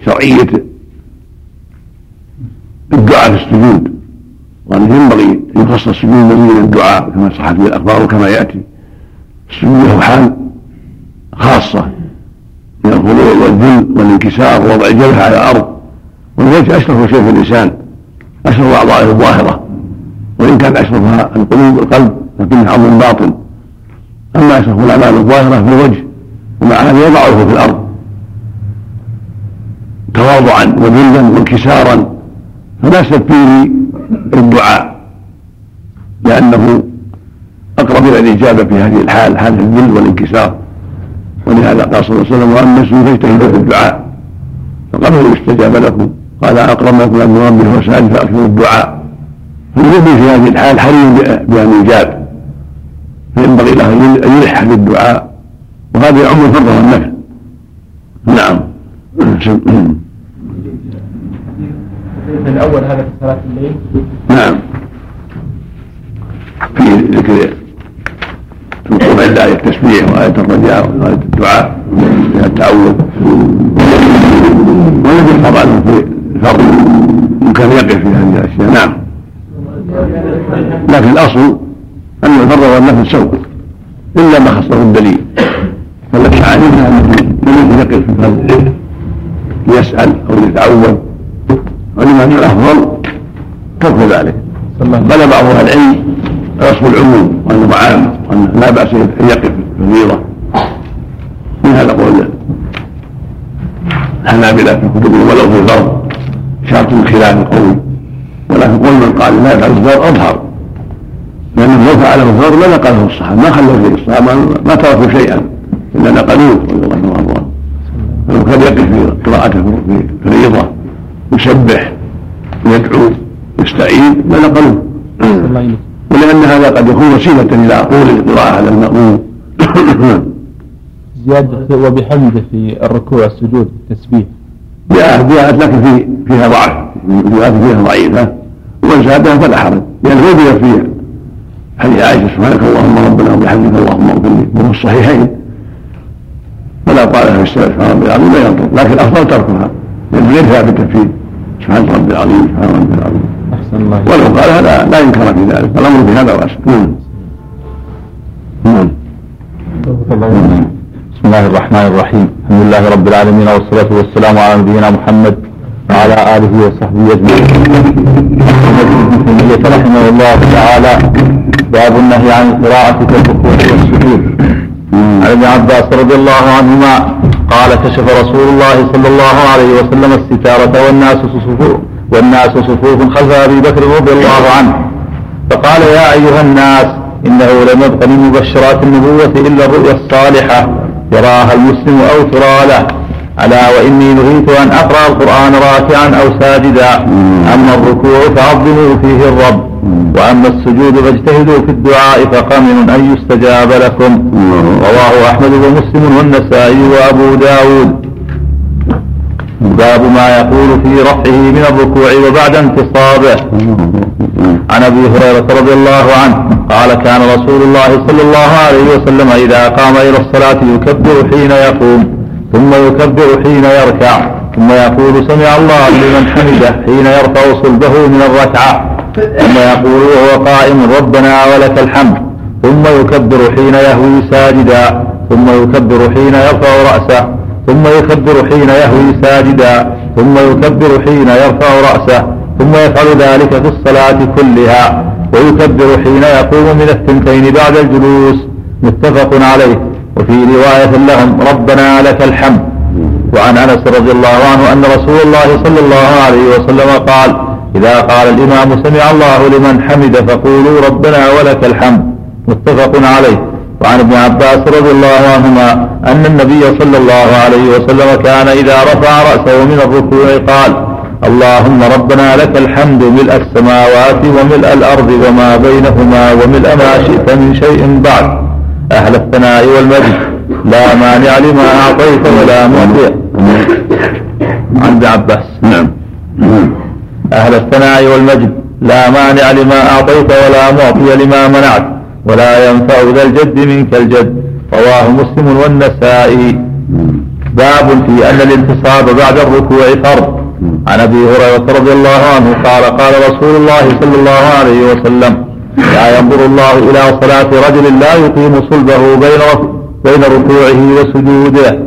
شرعية الدعاء في السجود. وأنه ينبغي أن يخصص السجود من الدعاء كما صحت به الأخبار وكما يأتي. السجود له حال خاصة من الخضوع والذل والانكسار ووضع الجبهة على الأرض. والوجه أشرف شيء في اللسان أشرف أعضائه الظاهرة وإن كان أشرفها القلوب القلب لكنها عظم باطن. أما أشرف الأعمال الظاهرة في الوجه ومع هذا يضعه في الأرض. تواضعا وذلا وانكسارا فلا فيه الدعاء لأنه أقرب إلى الإجابة في هذه الحال حال الذل والانكسار. ولهذا قال صلى الله عليه وسلم وأما فاجتهدوا في الدعاء. فقبلوا يستجاب لكم قال أقرب ما يكون عبد ربه وسائل فأكثروا الدعاء. فالمؤمن في هذه الحال حري بأن يجاب. فينبغي له أن يلح بالدعاء. وهذا يعم الفرض والنفل نعم. الأول هذا في صلاة الليل؟ نعم. في ذكر الوقوف عند آية التسبيح وآية الرجاء وآية الدعاء. فيها التعوذ. والذي طبعا في الفرض يمكن يقف في هذه الأشياء. نعم. لكن الأصل أن الفرض والنفل سوء إلا ما خصه الدليل. علمنا أنه لم يقف في الفرض ليسأل أو ليتعوذ ولما أن الأفضل ترك ذلك. بل بعض أهل العلم رسم العموم وأنه عام وأنه لا بأس أن يقف فريضة من هذا قول الحنابلة في كتبهم ولو في الفرض. شرط الخلاف القوي. ولكن قول من قال لا يفعل الفرض أظهر. لأنه لو فعله الفرض ما نقله الصحابة ما خلوا فيه الصحابة ما تركوا شيئا إلا نقلوه رضي الله عنه فلو كان يقف في قراءته في فريضة يسبح ويدعو يستعين ما نقلوه. ولأن هذا قد يكون وسيلة إلى طول القراءة على المأموم. زيادة وبحمده في الركوع والسجود التسبيح. جاءت جاءت لكن في فيها ضعف روايات فيها ضعيفة ومن زادها فلا حرج لأن وجد في حديث عائشة سبحانك اللهم ربنا وبحمدك اللهم اغفر لي وهو الصحيحين. فلا قالها في سبحان ربي العظيم لا ينطق لكن الأفضل تركها لأنه غير ثابتة في سبحان ربي العظيم سبحان ربي العظيم. أحسن الله ولو قال هذا لا ينكر في ذلك الأمر في هذا واسع. نعم. نعم. بسم الله الرحمن الرحيم. الحمد لله رب العالمين والصلاة والسلام على نبينا محمد وعلى آله وصحبه أجمعين. ابن رحمه الله تعالى باب النهي عن القراءة في الركوع والسجود. عن ابن عباس رضي الله عنهما قال كشف رسول الله صلى الله عليه وسلم الستارة والناس صفوف والناس صفوف خلف أبي بكر رضي الله عنه. فقال يا أيها الناس إنه لم يبق من مبشرات النبوة إلا الرؤيا الصالحة يراها المسلم أو ترى له. ألا وإني نهيت أن أقرأ القرآن راكعا أو ساجدا. أما الركوع فعظموا فيه الرب. وأما السجود فاجتهدوا في الدعاء فقمن أن يستجاب لكم. رواه أحمد ومسلم والنسائي وأبو داود. باب ما يقول في رفعه من الركوع وبعد انتصابه. عن أبي هريرة رضي الله عنه قال كان رسول الله صلى الله عليه وسلم إذا قام إلى الصلاة يكبر حين يقوم. ثم يكبر حين يركع ثم يقول سمع الله لمن حمده حين يرفع صلبه من الركعة ثم يقول وهو قائم ربنا ولك الحمد. ثم يكبر حين يهوي ساجدا ثم يكبر حين يرفع رأسه ثم يكبر حين يهوي ساجدا ثم يكبر حين يرفع رأسه ثم يفعل ذلك في الصلاة كلها ويكبر حين يقوم من الثنتين بعد الجلوس. متفق عليه. وفي رواية لهم ربنا لك الحمد. وعن أنس رضي الله عنه أن رسول الله صلى الله عليه وسلم قال إذا قال الإمام سمع الله لمن حمد فقولوا ربنا ولك الحمد. متفق عليه. وعن ابن عباس رضي الله عنهما أن النبي صلى الله عليه وسلم كان إذا رفع رأسه من الركوع قال اللهم ربنا لك الحمد ملء السماوات وملء الأرض وما بينهما وملء ما شئت من شيء بعد. أهل الثناء والمجد لا مانع لما أعطيت ولا معطي عن ابن عباس. نعم. أهل الثناء والمجد لا مانع لما أعطيت ولا معطي لما منعت. ولا ينفع ذا الجد منك الجد. رواه مسلم والنسائي. باب في أن الانتصاب بعد الركوع فرض. عن أبي هريرة رضي الله عنه قال قال رسول الله صلى الله عليه وسلم لا ينظر الله إلى صلاة رجل لا يقيم صلبه بين بين ركوعه وسجوده.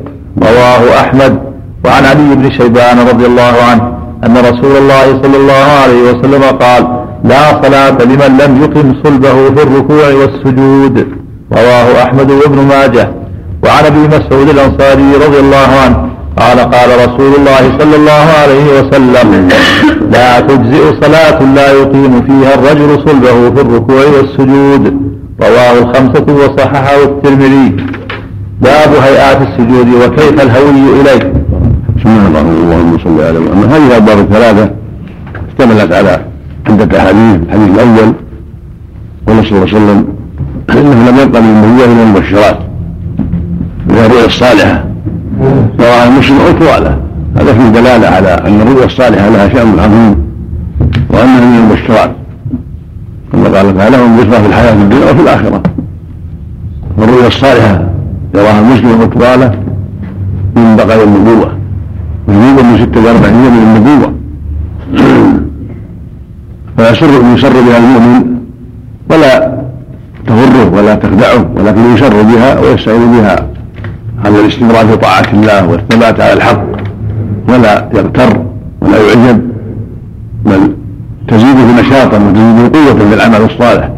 رواه أحمد وعن علي بن شيبان رضي الله عنه أن رسول الله صلى الله عليه وسلم قال لا صلاة لمن لم يقم صلبه في الركوع والسجود. رواه أحمد وابن ماجه. وعن أبي مسعود الأنصاري رضي الله عنه قال قال رسول الله صلى الله عليه وسلم لا تجزئ صلاة لا يقيم فيها الرجل صلبه في الركوع والسجود. رواه الخمسة وصححه الترمذي. باب هيئات السجود وكيف الهوي إليه. بسم الله الرحمن الرحيم اللهم صل على محمد. هذه الابواب الثلاثة اشتملت على عدة أحاديث الحديث الأول قال صلى الله عليه وسلم إنه لم يبقى من المبشرات من الرؤيا الصالحة. سواء المسلم أو طواله هذا فيه دلالة على أن الرؤيا الصالحة لها شأن عظيم وأنها من المبشرات كما قال تعالى لهم بشرى في الحياة الدنيا وفي الآخرة. والرؤيا الصالحة يراها المسلم أو طواله من بقايا النبوة. نبوة من ستة أربعين من النبوة. فيسر يسر بها المؤمن ولا تغره ولا تخدعه ولكن يسر بها ويستعين بها. على الاستمرار في طاعة الله والثبات على الحق ولا يغتر ولا يعجب بل تزيده نشاطا وتزيده قوة في العمل الصالح.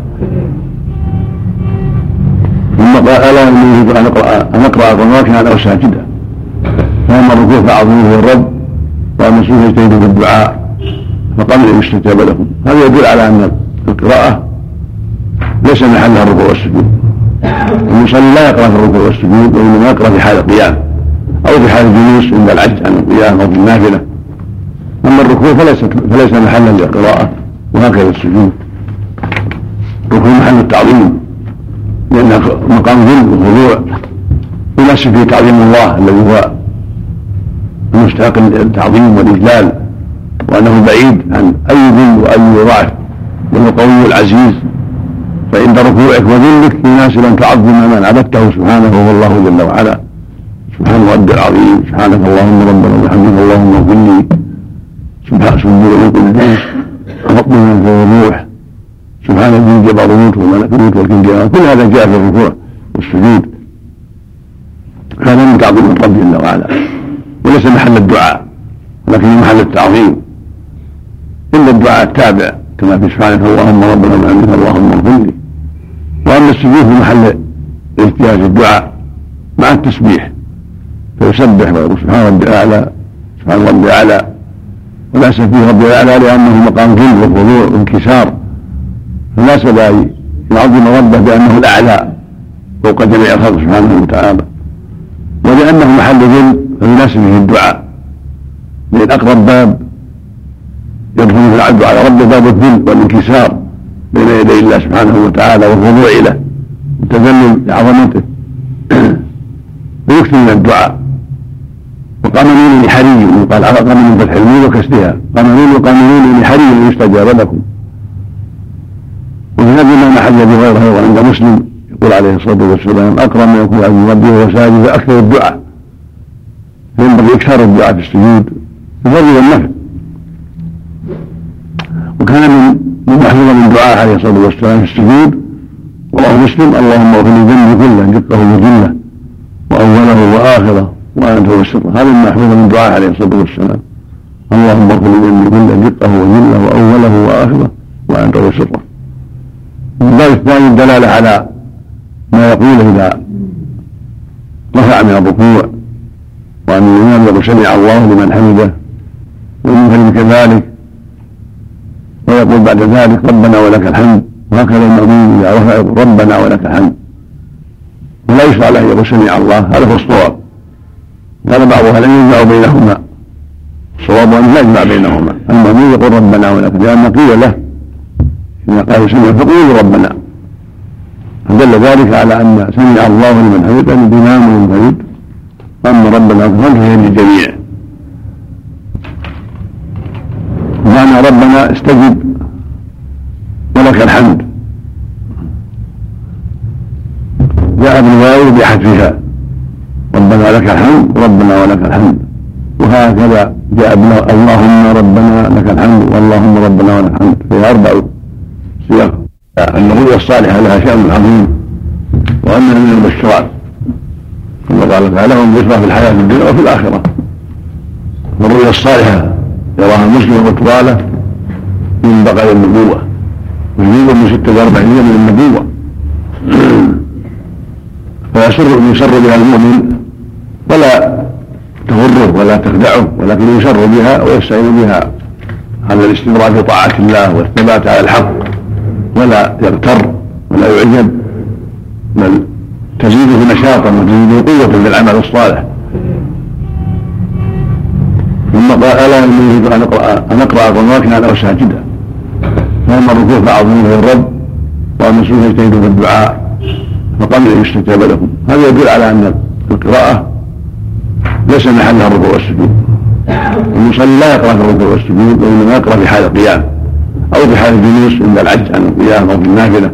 ثم قال ألا اني يريد أن اقرا أن اقرا القران أو ساجدا. فاما الركوع فاعظموه الرب واما السجود فاجتهدوا في الدعاء فقبل ان يستجاب لهم هذا يدل على أن القراءة ليس محلها الركوع والسجود. المصلي لا يقرأ في الركوع والسجود وإنما يقرأ في حال القيام أو في حال الجلوس عند العجز عن القيام أو في النافلة. أما الركوع فليس فليس محلا للقراءة وهكذا السجود. الركوع محل التعظيم لأنه مقام ذل وخضوع يناسب فيه تعظيم الله الذي هو المستحق التعظيم والإجلال وأنه بعيد عن أي ذل وأي ضعف وهو القوي العزيز. فعند ركوعك وذلك يناسب ان تعظم من عبدته سبحانه وهو الله جل وعلا. سبحان ربي العظيم. سبحانك اللهم ربنا وبحمدك اللهم اغفر لي. سبحان سبحان القدوس رب من الروح. سبحان ذي الجبروت والملكوت والكبرياء كل هذا جاء في الركوع والسجود. هذا من تعظيم الرب جل وعلا. وليس محل الدعاء ولكن محل التعظيم. إلا الدعاء التابع كما في سبحانك اللهم ربنا وبحمدك اللهم اغفر لي. واما السجود في محل اجتياز الدعاء مع التسبيح. فيسبح ويقول سبحان ربي الأعلى سبحان ربي الأعلى. ولا فيه ربي الأعلى لأنه مقام ذل وخضوع وانكسار. فناسب ان يعظم ربه بأنه الأعلى فوق جميع الخلق سبحانه وتعالى. ولأنه محل ذل فيناسب فيه الدعاء. لأن أقرب باب يدخل العبد على ربه باب الذل والانكسار. بين يدي الله سبحانه وتعالى والخضوع له والتذلل لعظمته ويكثر من الدعاء. وقانون لحري يقال على قانون فتح الميم وكسرها. قانون وقانون لحري يستجاب لكم. وفي هذا حديث ابي هريره أيضا عند مسلم يقول عليه الصلاة والسلام أكرم من يكون عبد ربه وهو ساجد فاكثر الدعاء. فينبغي إكثار الدعاء في السجود بفضل والنفع وكان من من محفوظ من دعاء عليه الصلاة والسلام في السجود رواه مسلم اللهم اغفر لي ذنبي كله دقه وجله وأوله وآخره وانت وسره هذا ما محفوظ من دعاء عليه الصلاة والسلام. اللهم اغفر لي ذنبي كله دقه وجله وأوله وآخره وانت وسره الباب الثاني الدلالة على ما يقوله إذا رفع من الركوع وأن الإمام يقول سمع الله لمن حمده والمنفرد كذلك ويقول بعد ذلك ربنا ولك الحمد. وهكذا المأمون إذا رفع ربنا ولك الحمد. ولا يشرع له يقول سمع الله. هذا هو الصواب. قال بعض أهل يجمع بينهما. الصواب أن لا يجمع بينهما. المأمون يقول ربنا ولك لأن قيل له. إذا قال سمع فقولوا ربنا. فدل ذلك على أن سمع الله لمن حمده أن الإمام منفرد أما ربنا فهي للجميع. معنى ربنا استجب. ولك الحمد. جاء بالواو بحذفها. ربنا لك الحمد ربنا ولك الحمد. وهكذا جاء اللهم ربنا لك الحمد واللهم ربنا ولك الحمد. فيها أربع سياق. أن الرؤيا الصالحة لها شأن عظيم وأنها من المبشرات. كما قال تعالى هم في الحياة الدنيا وفي الآخرة. والرؤيا الصالحة يراها المسلم وطواله من بقايا النبوة. ويزيد من ستة وأربعين من النبوة. فيسر يسر بها المؤمن ولا تغره ولا تخدعه ولكن يسر بها ويستعين بها على الاستمرار في طاعة الله والثبات على الحق ولا يغتر ولا يعجب بل تزيده نشاطا وتزيده قوة في العمل الصالح. ثم قال ألا اني ان أقرأ ان أقرأ القران كان ساجدا فاما الركوع فاعظموا الرب واما السجود فاجتهدوا في الدعاء فقبل ان يستجاب لكم هذا يدل على أن القراءة ليس محلها الركوع والسجود. المصلي لا يقرأ في الركوع والسجود وإنما يقرأ في حال القيام أو في حال الجلوس عند العجز عن القيام أو في النافلة.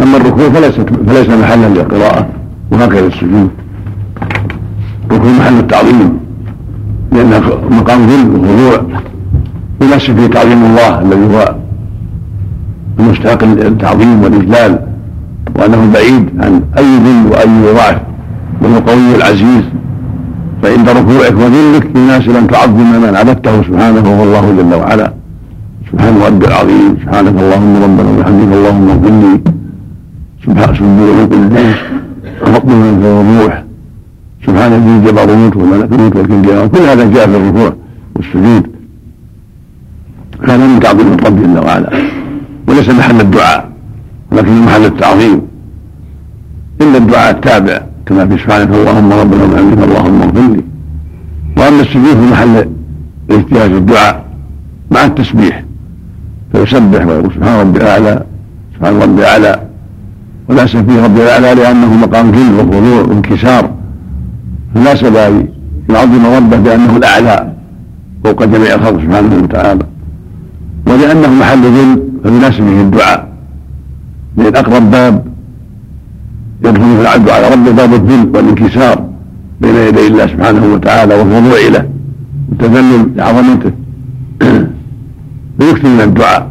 أما الركوع فليس فليس محلا للقراءة وهكذا السجود. الركوع محل التعظيم. لأنه مقام ذل وخضوع يناسب فيه تعظيم الله الذي هو المستحق التعظيم والاجلال وانه بعيد عن اي ذل واي ضعف وهو قوي العزيز فعند ركوعك وذلك يناسب ان تعظم من عبدته سبحانه وهو الله جل وعلا سبحان ربي العظيم سبحانك اللهم ربنا وبحمدك اللهم اغفر لي سبحان سبحان القدوس رب من الروح سبحان ذي الجبروت والملكوت والكبرياء كل هذا جاء في الركوع والسجود. كان من تعظيم الرب جل وعلا. وليس محل الدعاء ولكن محل التعظيم. إلا الدعاء التابع كما في سبحانك اللهم ربنا وبحمدك اللهم اغفر لي. وأما السجود في محل الاجتهاد الدعاء مع التسبيح. فيسبح ويقول سبحان ربي الأعلى سبحان ربي الأعلى. ولا فيه ربي الأعلى لأنه مقام ذل وخضوع وانكسار. فناسب ان يعظم ربه بأنه الأعلى فوق جميع الخلق سبحانه وتعالى. ولأنه محل ذل فيناسب فيه الدعاء. لأن أقرب باب يدخل العبد على ربه باب الذل والانكسار بين يدي الله سبحانه وتعالى والخضوع له والتذلل لعظمته. فيكثر من الدعاء.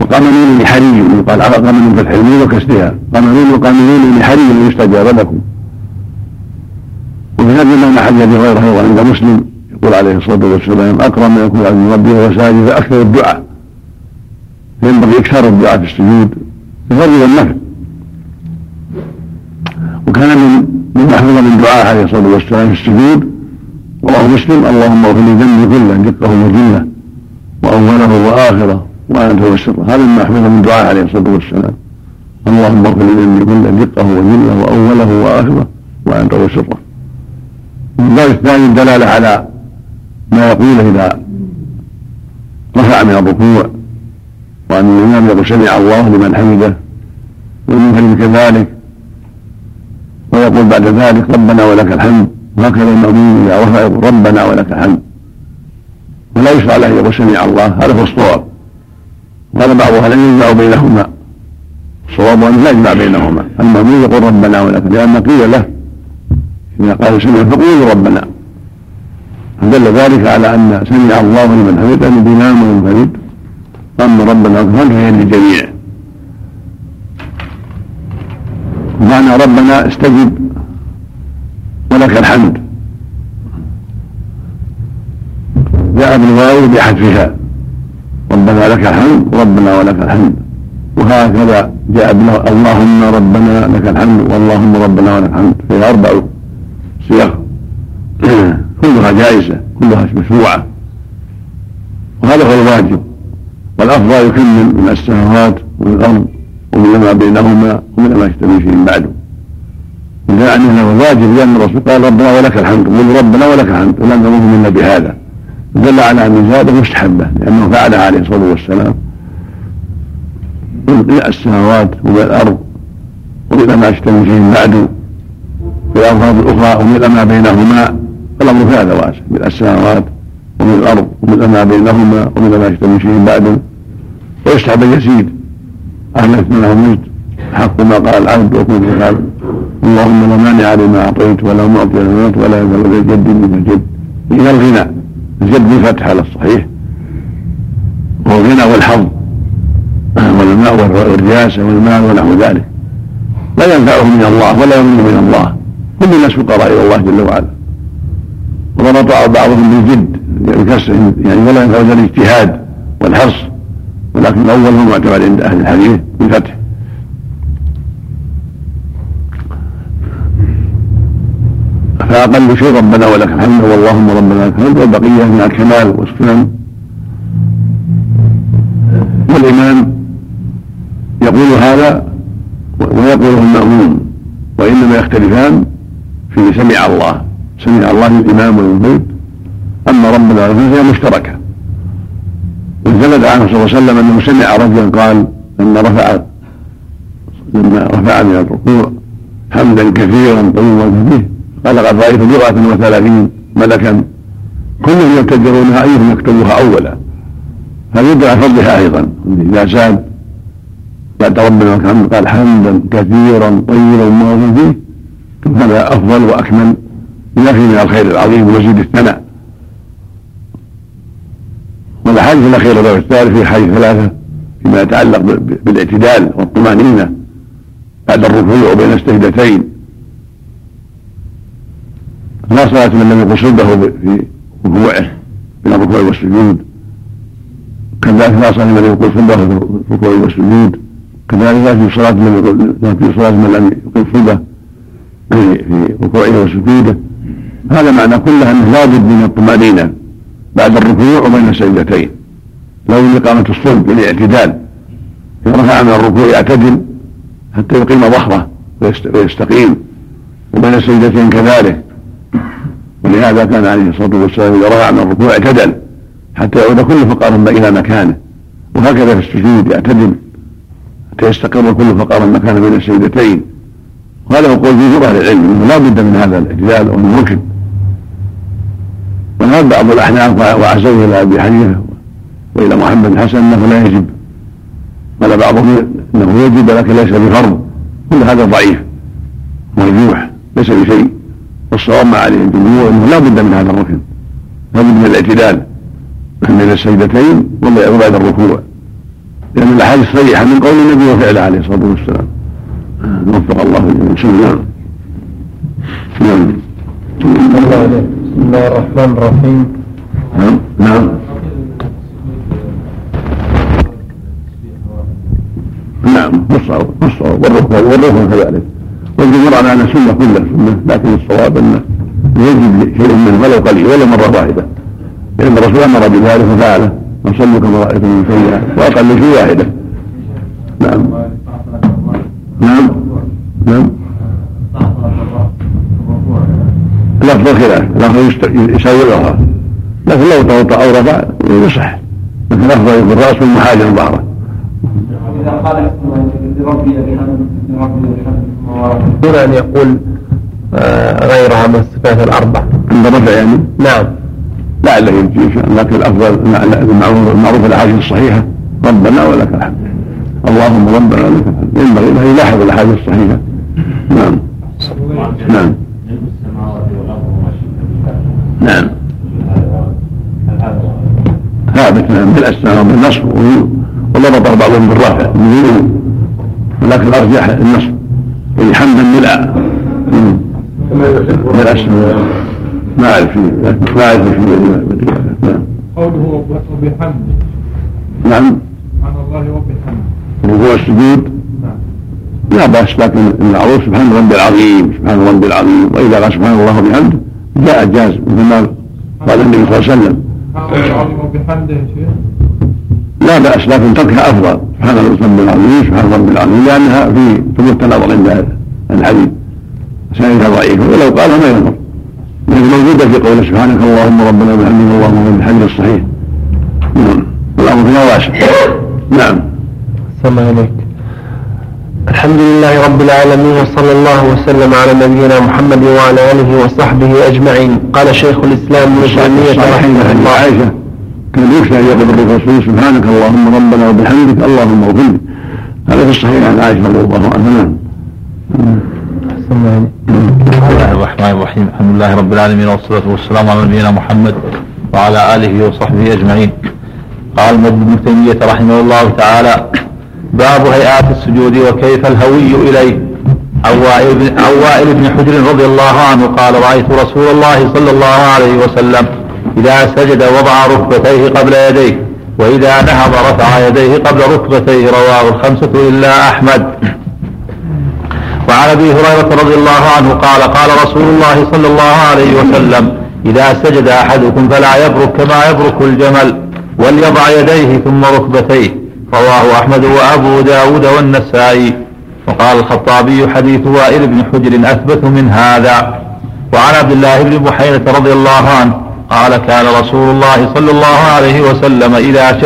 وقانون لحري يقال قانون فتح الميم وكسرها؟ قانون وقانون لحري يستجاب لكم. وفي هذا المعنى حديث أبي هريرة أيضا عند مسلم يقول عليه الصلاة والسلام أكرم من يكون عبد ربه وهو ساجد فأكثر الدعاء. فينبغي إكثار الدعاء في السجود بفضل والنفع وكان من من محفوظ من دعاء عليه الصلاة والسلام في السجود رواه مسلم اللهم اغفر لي ذنبي كله دقه وجله وأوله وآخره وأنت وسره هذا ما محفوظ من دعاء عليه الصلاة والسلام. اللهم اغفر لي ذنبي كله دقه وجله وأوله وآخره وأن تروا سره الباب الثاني الدلالة على ما يقوله إذا رفع من الركوع وأن الإمام يقول سمع الله لمن حمده والمنفرد كذلك ويقول بعد ذلك ربنا ولك الحمد وهكذا المأمون إذا رفع يقول ربنا ولك الحمد ولا يشرع له يقول سمع الله هذا هو الصواب. قال بعض أهل العلم يجمع بينهما. الصواب انه لا يجمع بينهما. المأمون يقول ربنا ولك لأن قيل له إذا قال سمع فقولوا ربنا. فدل ذلك على أن سمع الله لمن حمده أن الإمام والمنفرد أما ربنا ولك فهي للجميع معنى ربنا استجب ولك الحمد. جاء بالواو بحذفها. ربنا لك الحمد ربنا ولك الحمد. وهكذا جاء اللهم ربنا لك الحمد واللهم ربنا ولك الحمد. فيها أربع صيغ كلها جائزة كلها مشروعة. وهذا هو الواجب. والأفضل يكمل من السماوات ومن الأرض ومن ما بينهما ومن ما يشتري فيه بعده. وجاء عنه الواجب لأن الرسول قال ربنا ولك الحمد. قل ربنا ولك الحمد. ولم نمر منا بهذا. دل على أن الزياده مستحبة لأنه فعلها عليه الصلاة والسلام من السماوات ومن الأرض ومن ما يشتري فيه بعد الالفاظ الأخرى ومن ما بينهما الامر في هذا واسع من السماوات ومن الأرض ومن ما بينهما ومن ما يشتري فيه بعد. ويستحب ان يزيد أهل اثنين مجد حق ما قال العبد وكل قال. اللهم لا مانع لما أعطيت ولا معطي لما اعطيت ولا يزال الجد من الجد. إلى الغنى. الجد بالفتح على الصحيح. وهو الغنى والحظ. والماء والرياسه والمال ونحو ذلك. لا ينفعه من الله ولا يمن من الله. كل الناس فقراء إلى الله جل وعلا. وربط بعضهم بالجد بكسر يعني ولا ينفع الاجتهاد والحرص. ولكن الأول هو معتبر عند أهل الحديث بالفتح. فأقل شيء ربنا ولك الحمد واللهم ربنا لك الحمد والبقية من الكمال والسنن. والإمام يقول هذا ويقوله المأمون وإنما يختلفان في سمع الله. سمع الله للإمام والبيت أما ربنا لك فهي مشتركة. وثبت عنه صلى الله عليه وسلم أنه سمع رجلا قال لما رفع لما رفع من الركوع حمدا كثيرا طيبا فيه قال قد رأيت بضعه وثلاثين ملكا. كلهم يبتدرونها ايهم يكتبوها اولا. هذا يدل على فضلها أيضا. إذا زاد بعد ربنا الحمد قال حمدا كثيرا طيبا مباركا فيه. هذا أفضل وأكمل؟ ينافي من الخير العظيم ويزيد الثناء. والاحاديث الاخيره له الثالث في حديث ثلاثة فيما يتعلق بالاعتدال والطمأنينة بعد الركوع بين السجدتين لا صلاة من لم يقل صلبه في ركوعه بين الركوع والسجود. كذلك لا صلاة من لم يقل صلبه في الركوع والسجود. كذلك من لا في صلاة من لم يقل صلبه في ركوعه وسجوده. هذا معنى كله أنه لابد من الطمأنينة بعد الركوع وبين السجدتين لو إقامة الصلب بالاعتدال. إذا رفع من الركوع يعتدل حتى يقيم ظهره ويستقيم. وبين السجدتين كذلك. ولهذا كان عليه الصلاة والسلام إذا رفع من الركوع اعتدل حتى يعود كل فقار إلى مكانه. وهكذا في السجود يعتدل حتى يستقر كل فقار مكانه بين السجدتين. وهذا هو قول جمهور أهل العلم إنه لا بد من هذا الاعتدال ركن وهذا بعض الأحناف وعزوه إلى أبي حنيفة وإلى محمد بن حسن إنه لا يجب. قال بعضهم إنه يجب لكن ليس بفرض. كل هذا ضعيف. مرجوح. ليس بشيء. والصواب ما عليه الجمهور إنه لا بد من هذا الركن لا بد من الاعتدال بين السجدتين وبعد الركوع. لأن الأحاديث صريحه من قول النبي وفعله عليه الصلاة والسلام. وفق الله الجميع نعم نعم. بسم الله الرحمن الرحيم. نعم. نعم. نعم. والصواب والصواب والركوع والركوع كذلك. والجمهور على أن السنة كلها سنة لكن الصواب انه يجب شيء منه ولو قليل ولو مرة واحدة. لأن الرسول أمر بذلك ففعله وصلوا كما رأيتم من سيئه وأقل شيء واحدة. نعم. نعم. نعم. الافضل خلاف الافضل يسوغها لكن لو توضا أو رفع يصح. لكن الافضل يكون راسه محاجا ظهره إذا قال لربي بحمد لربي بحمد دون أن يقول آه، غيرها من الصفات الأربع. عند الرفع يعني؟ نعم. لعله الله لكن الأفضل المعروف المعروف الاحاديث الصحيحة. ربنا ولك الحمد. اللهم ربنا ولك الحمد. ينبغي له يلاحظ الأحاديث الصحيحة. نعم. نعم. نعم. ثابت نعم بالأسماء وبالنصب وضبط بعضهم بالرافع ولكن الأرجح النصب. يعني حمدا ملء بالأسماء. ما أعرف فيه ما أعرف فيه نعم. قوله وبحمده نعم. سبحان الله وبحمده ركوع السجود نعم. لا بأس لكن المعروف سبحان ربي العظيم سبحان ربي العظيم. وإذا قال سبحان الله وبحمده جاء جاز مثل ما قال النبي صلى الله عليه وسلم. لا بأس لكن تركها أفضل. سبحان ربي العظيم سبحان ربي العظيم لأنها في ثبوت التناظر عند الحديث. سنتها ضعيفة ولو قالها ما يضر. لكن موجودة في قوله سبحانك اللهم ربنا وبحمدك اللهم وبحمدك الصحيح. نعم. والأمر فيها واسع. نعم. سمع عليك. الحمد لله رب العالمين وصلى الله وسلم على نبينا محمد وعلى آله وصحبه أجمعين. قال شيخ الإسلام ابن تيمية رحمه الله. عائشة كان يخشى ان يقول الرسول سبحانك اللهم ربنا وبحمدك اللهم اغفر لي. هذا في الصحيح عن عائشة رضي الله عنها. نعم. بسم الله الرحمن الرحيم. الحمد لله رب العالمين والصلاة والسلام على نبينا محمد وعلى آله وصحبه أجمعين. قال ابن تيمية رحمه الله تعالى باب هيئات السجود وكيف الهوي إليه. عن وائل بن- حجر رضي الله عنه قال رأيت رسول الله صلى الله عليه وسلم إذا سجد وضع ركبتيه قبل يديه وإذا نهض رفع يديه قبل ركبتيه. رواه الخمسة إلا أحمد. وعن أبي هريرة رضي الله عنه قال قال رسول الله صلى الله عليه وسلم إذا سجد أحدكم فلا يبرك كما يبرك الجمل وليضع يديه ثم ركبتيه. رواه أحمد وأبو داود والنسائي. وقال الخطابي حديث وائل بن حجر أثبت من هذا. وعن عبد الله بن بحيرة رضي الله عنه قال كان رسول الله صلى الله عليه وسلم إذا.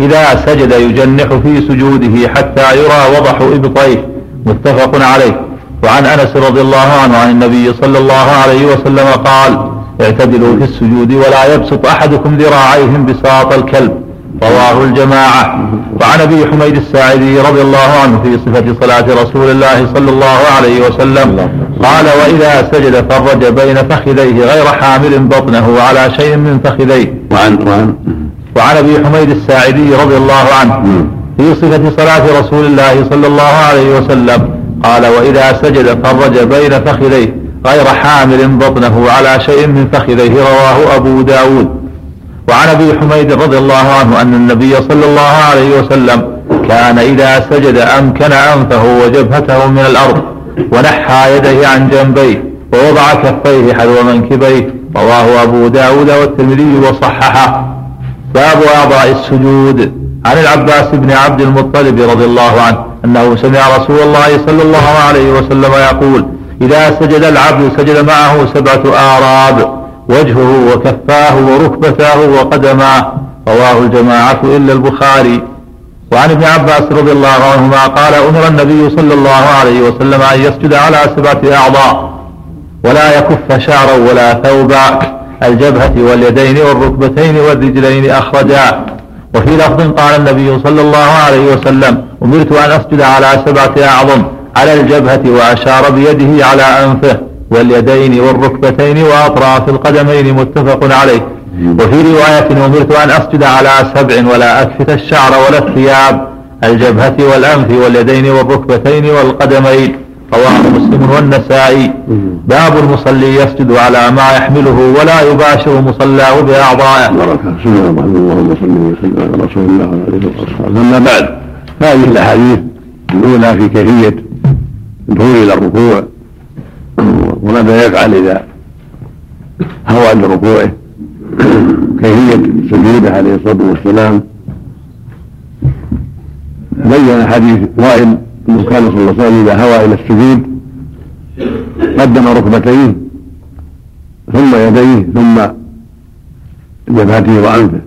إذا سجد يجنح في سجوده حتى يرى وضح إبطيه. متفق عليه. وعن أنس رضي الله عنه عن النبي صلى الله عليه وسلم قال اعتدلوا في السجود ولا يبسط أحدكم ذراعيهم بساط الكلب. رواه الجماعة. وعن أبي حميد الساعدي رضي الله عنه في صفة صلاة رسول الله صلى الله عليه وسلم قال وإذا سجد فرج بين فخذيه غير حامل بطنه على شيء من فخذيه. وعن وعن وعن أبي حميد الساعدي رضي الله عنه في صفة صلاة رسول الله صلى الله عليه وسلم قال وإذا سجد فرج بين فخذيه غير حامل بطنه على شيء من فخذيه رواه أبو داود. وعن أبي حميد رضي الله عنه أن النبي صلى الله عليه وسلم كان إذا سجد أمكن أنفه وجبهته من الأرض ونحى يديه عن جنبيه ووضع كفيه حذو منكبيه. رواه أبو داود والترمذي وصححه. باب أعضاء السجود. عن العباس بن عبد المطلب رضي الله عنه أنه سمع رسول الله صلى الله عليه وسلم يقول إذا سجد العبد سجد معه سبعة اعراب وجهه وكفاه وركبتاه وقدماه. رواه الجماعة إلا البخاري. وعن ابن عباس رضي الله عنهما قال أمر النبي صلى الله عليه وسلم أن يسجد على سبعة أعضاء ولا يكف شعرا ولا ثوبا. الجبهة واليدين والركبتين والرجلين أخرجا. وفي لفظ قال النبي صلى الله عليه وسلم أمرت أن أسجد على سبعة أعظم على الجبهة وأشار بيده على أنفه. واليدين والركبتين وأطراف القدمين متفق عليه. وفي رواية أمرت أن أسجد على سبع ولا أكفت الشعر ولا الثياب الجبهة والأنف واليدين والركبتين والقدمين. رواه مسلم والنسائي. باب المصلي يسجد على ما يحمله ولا يباشر مصلاه بأعضائه. بركة الله الرحمن الرحيم اللهم صل وسلم على رسول الله وعلى اله واصحابه أما بعد هذه الأحاديث الأولى في كيفية الدخول إلى الركوع. وماذا يفعل إذا هوى لركوعه؟ كيفية سجوده عليه الصلاة والسلام؟ بين حديث وائل أنه كان صلى الله عليه وسلم إذا هوى إلى السجود قدم ركبتيه ثم يديه ثم جبهته وأنفه.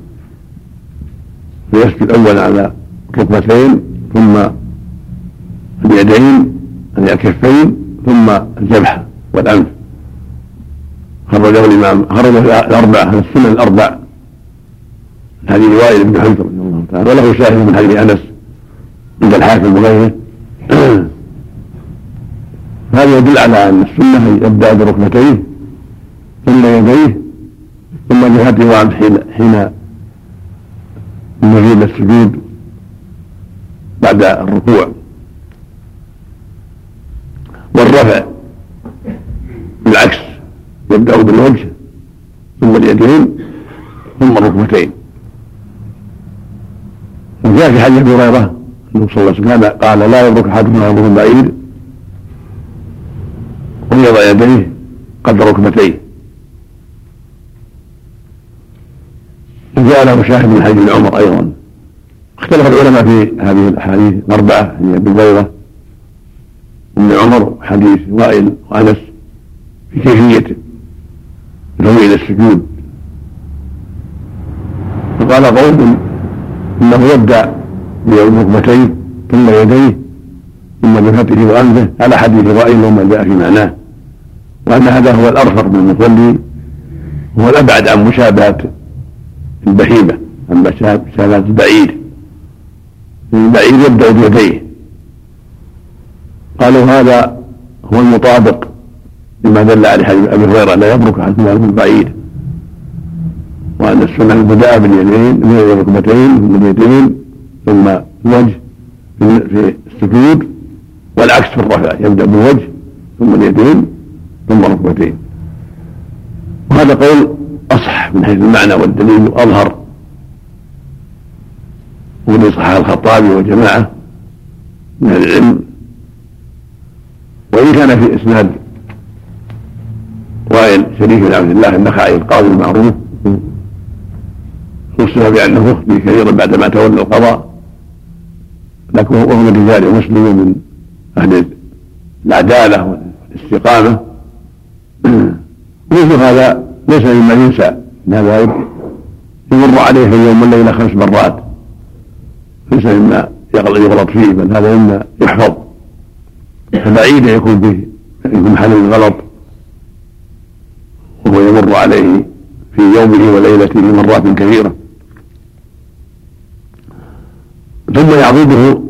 فيسجد أولا على الركبتين ثم اليدين الكفين ثم الجبهة. والأنف خرجه الإمام خرجه الأربعة السنن الأربع. هذه رواية ابن حجر رضي الله تعالى وله شاهد من حديث أنس عند الحاكم وغيره. هذا يدل على أن السنة يبدأ بركبتيه ثم يديه ثم جهته وعنه حين حين المزيد السجود بعد الركوع. والرفع يبدأ بالوجه ثم اليدين ثم الركبتين. وجاء في حديث أبي هريرة أنه صلى الله عليه وسلم قال لا يبرك أحدكم يبرك بعيد. ويضع يديه قدر ركبتيه. وجاء له شاهد من حديث عمر أيضا. اختلف العلماء في هذه الأحاديث الاربعه هي أبي هريرة ابن عمر وحديث وائل وأنس في كيفيه الهوي إلى السجود. فقال قوم إنه يبدأ بركبتيه ثم يديه ثم بفتحه وانفه على حديث وائل وما جاء في معناه. وأن هذا هو الأرفق بالمصلي هو الأبعد عن مشابهة البهيمة عن مشابهة البعير. البعير يبدأ بيديه. قالوا هذا هو المطابق. لما دل عليه حديث أبي هريرة لا يبرك حتى يكون بعيد. وأن السنة البداء باليدين من الركبتين ثم اليدين ثم الوجه في السجود والعكس في الرفع يبدأ بالوجه ثم اليدين ثم الركبتين وهذا قول أصح من حيث المعنى والدليل واظهر ومن صححه الخطابي وجماعه من العلم. وإن كان في إسناد وائل شريك بن عبد الله النخعي القاضي المعروف وصف بأنه يخطي كثيرا بعدما تولى القضاء لكن وهو من رجال مسلم ومن أهل العدالة والاستقامة. مثل هذا ليس مما ينسى ان هذا يمر عليه في اليوم والليله خمس مرات. ليس مما يغلط فيه بل هذا مما يحفظ. فبعيد يكون فيه يكون محل الغلط. وهو يمر عليه في يومه وليلته مرات كثيرة. ثم يعضده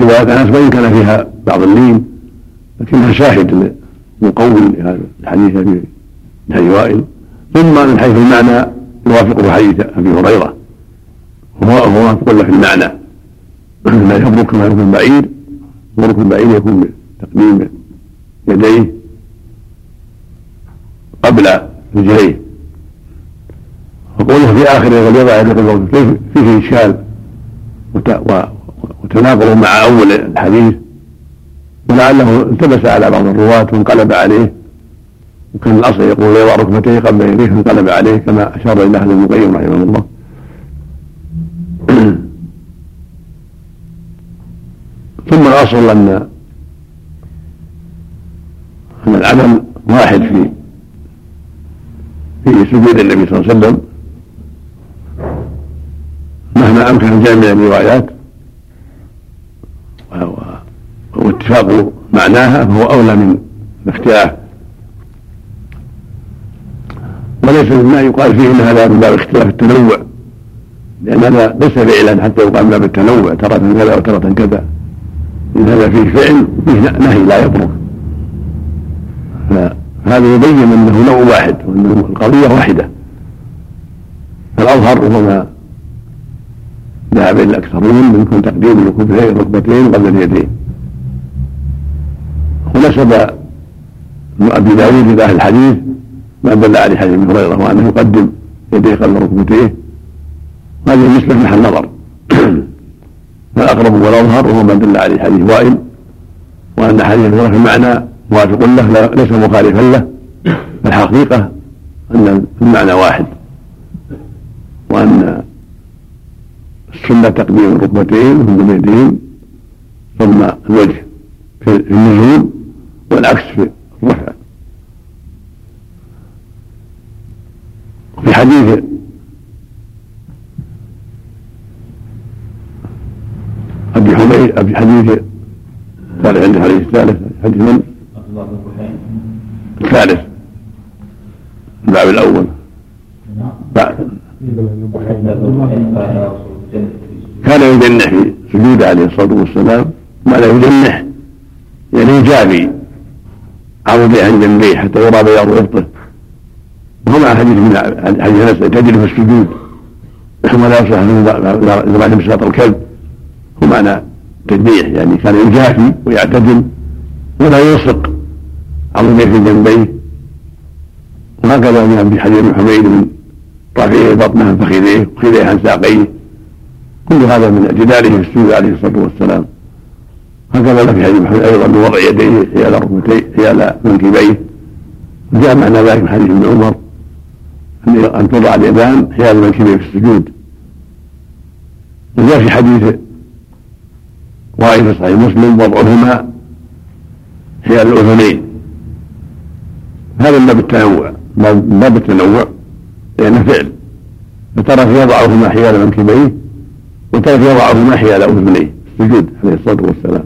رواية أنس وإن كان فيها بعض اللين لكنها شاهد مقوي لهذا الحديث في حديث وائل. ثم من حيث المعنى يوافقه حديث أبي هريرة. هو هو له في المعنى. لا يبرك كما يكون بعيد. برك البعيد يكون بتقديم يديه. قبل رجليه وقوله في آخر وليضع يده كيف فيه إشكال وتناقض مع أول الحديث. ولعله التبس على بعض الرواة وانقلب عليه. وكان الأصل يقول يضع ركبتيه قبل يديه فانقلب عليه كما أشار إلى أهل المقيم رحمه الله. ثم الأصل ان أن العمل واحد في في سجود النبي صلى الله عليه وسلم مهما أمكن جامع الروايات واتفاق معناها فهو أولى من الاختلاف وليس مما يقال فيه إن هذا من باب اختلاف التنوع لأن هذا ليس فعلا حتى يقال من باب التنوع ترى كذا وترى كذا. إن هذا فيه فعل فيه نهي لا يبرك فهذا يبين أنه نوع واحد وأن القضية واحدة. فالأظهر هو ما ذهب إلى الأكثرون منكم تقديم الركبتين قبل اليدين. ونسب أبي داود إلى أهل الحديث ما دل عليه حديث ابن هريرة وأنه يقدم يديه قبل ركبتيه. هذه المسلك محل نظر. فالأقرب والأظهر وهو ما دل عليه حديث وائل وأن حديث في المعنى موافق له ليس مخالفا له الحقيقة أن المعنى واحد وأن السنة تقديم الركبتين ثم اليدين ثم الوجه في النزول والعكس في الرفع حديث أبي حميد أبي حديث قال عند الحديث الثالث حديث من؟ الثالث. الباب الأول. بعد. كان يجنح في سجوده عليه الصلاة والسلام ما لا يجنح. يعني يجابي عوضي عن جنبيه حتى يرى بياض ابطه وهو مع حديث من حديث انس تجد في السجود ولا يصلح اذا بعد مساط الكلب. هو معنى تجنيح. يعني كان يجافي ويعتدل ولا يلصق. عظميه في جنبيه وهكذا من حديث حميد من رافعه بطنه عن فخذيه وخذيه عن ساقيه. كل هذا من اعتداله في السجود عليه الصلاة والسلام. هكذا في حديث محمد أيضا بوضع يديه حيال ركبتيه حيال منكبيه. وجاء معنى ذلك من حديث ابن عمر. ان توضع اليدان حيال منكبيه في السجود. وجاء في حديث وائل في صحيح مسلم وضعهما حيال الأذنين. هذا من باب التنوع من باب التنوع لأنه فعل. فترك يضعهما حيال منكبيه وترك يضعهما حيال أذنيه السجود عليه الصلاة والسلام.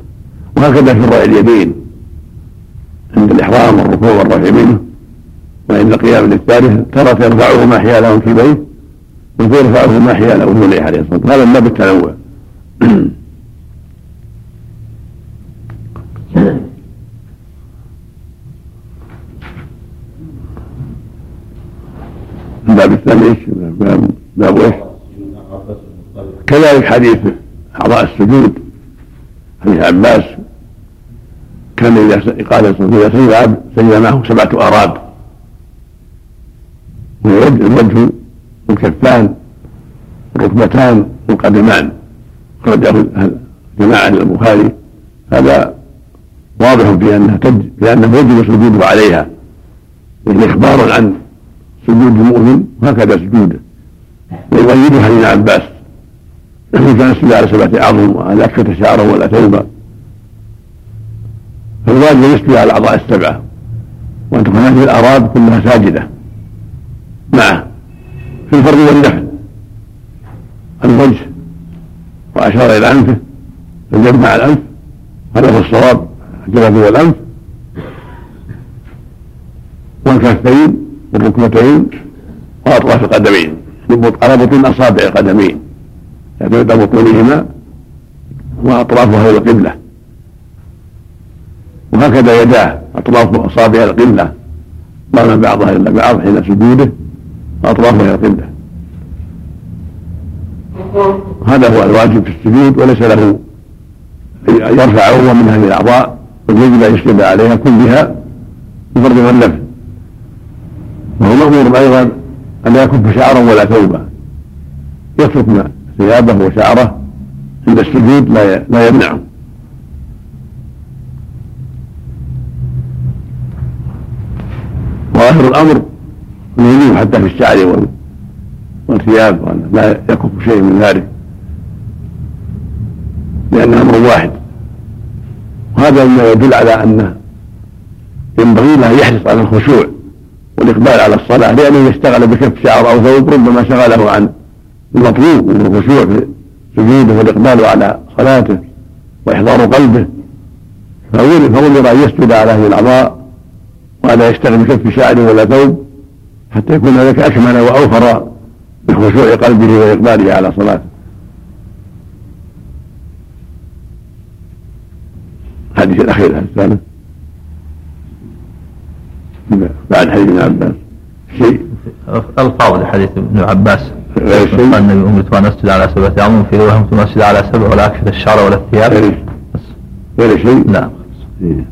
وهكذا في رفع اليدين عند الإحرام والركوع والرفع منه. وعند القيام للثالث ترك يرفعهما حيال منكبيه ويرفعهما حيال أذنيه عليه الصلاة والسلام. هذا من باب التنوع الثاني إيش؟ باب باب إيش؟ كذلك حديث اعضاء السجود. حديث عباس كان إذا قال اذا سجد سجد معه سبعة أراب. الوجه والكفان الركبتان والقدمان خرجه جماعة البخاري. هذا واضح في أنها تج... بانه يجب سجوده عليها. يعني أخبار عن سجود المؤمن وهكذا سجوده ويؤيده حديث عباس. كان يسجد على سبعة عظم وعلى أكفة شعرا ولا ثوبا فالواجب يسجد على الأعضاء السبعة وأن تكون هذه الأعراض كلها ساجدة. معه في الفرض والنفل الوجه وأشار إلى أنفه فجمع الأنف هذا هو الصواب الجبهة والأنف والكفين والركبتين واطراف القدمين على بطون أصابع القدمين يعتمد على بطونهما وأطرافها إلى القبلة. وهكذا يداه أطراف أصابع القبلة ضم بعضها إلى بعض حين سجوده وأطرافها إلى القبلة. هذا هو الواجب في السجود وليس له يرفع عضوا من هذه الأعضاء بل يجب أن يسجد عليها كلها بفرض والنفل وهو مأمور أيضا أن لا يكف شعرا ولا ثوبا. يترك ثيابه وشعره عند السجود لا لا يمنعه. وآخر الأمر الوجوب حتى في الشعر والثياب لا يكف شيء من ذلك. لأنه أمر واحد. وهذا مما يدل على أنه ينبغي له يحرص على الخشوع. والإقبال على الصلاة لأنه يشتغل بكف شعر أو ثوب ربما شغله عن المطلوب من الخشوع في سجوده والإقبال على صلاته وإحضار قلبه. فأمر أن يسجد على هذه الأعضاء وألا يشتغل بكف شعر ولا ثوب حتى يكون ذلك أكمل وأوفر بخشوع قلبه وإقباله على صلاته. الحديث الأخير الثالث بعد حديث ابن عباس. شيء؟ الفاظ لحديث ابن عباس. قال النبي امرت ان اسجد على سبعه اعظم في رواية ثم اسجد على سبع ولا اكشف الشعر ولا الثياب. غير شيء. لا إيه.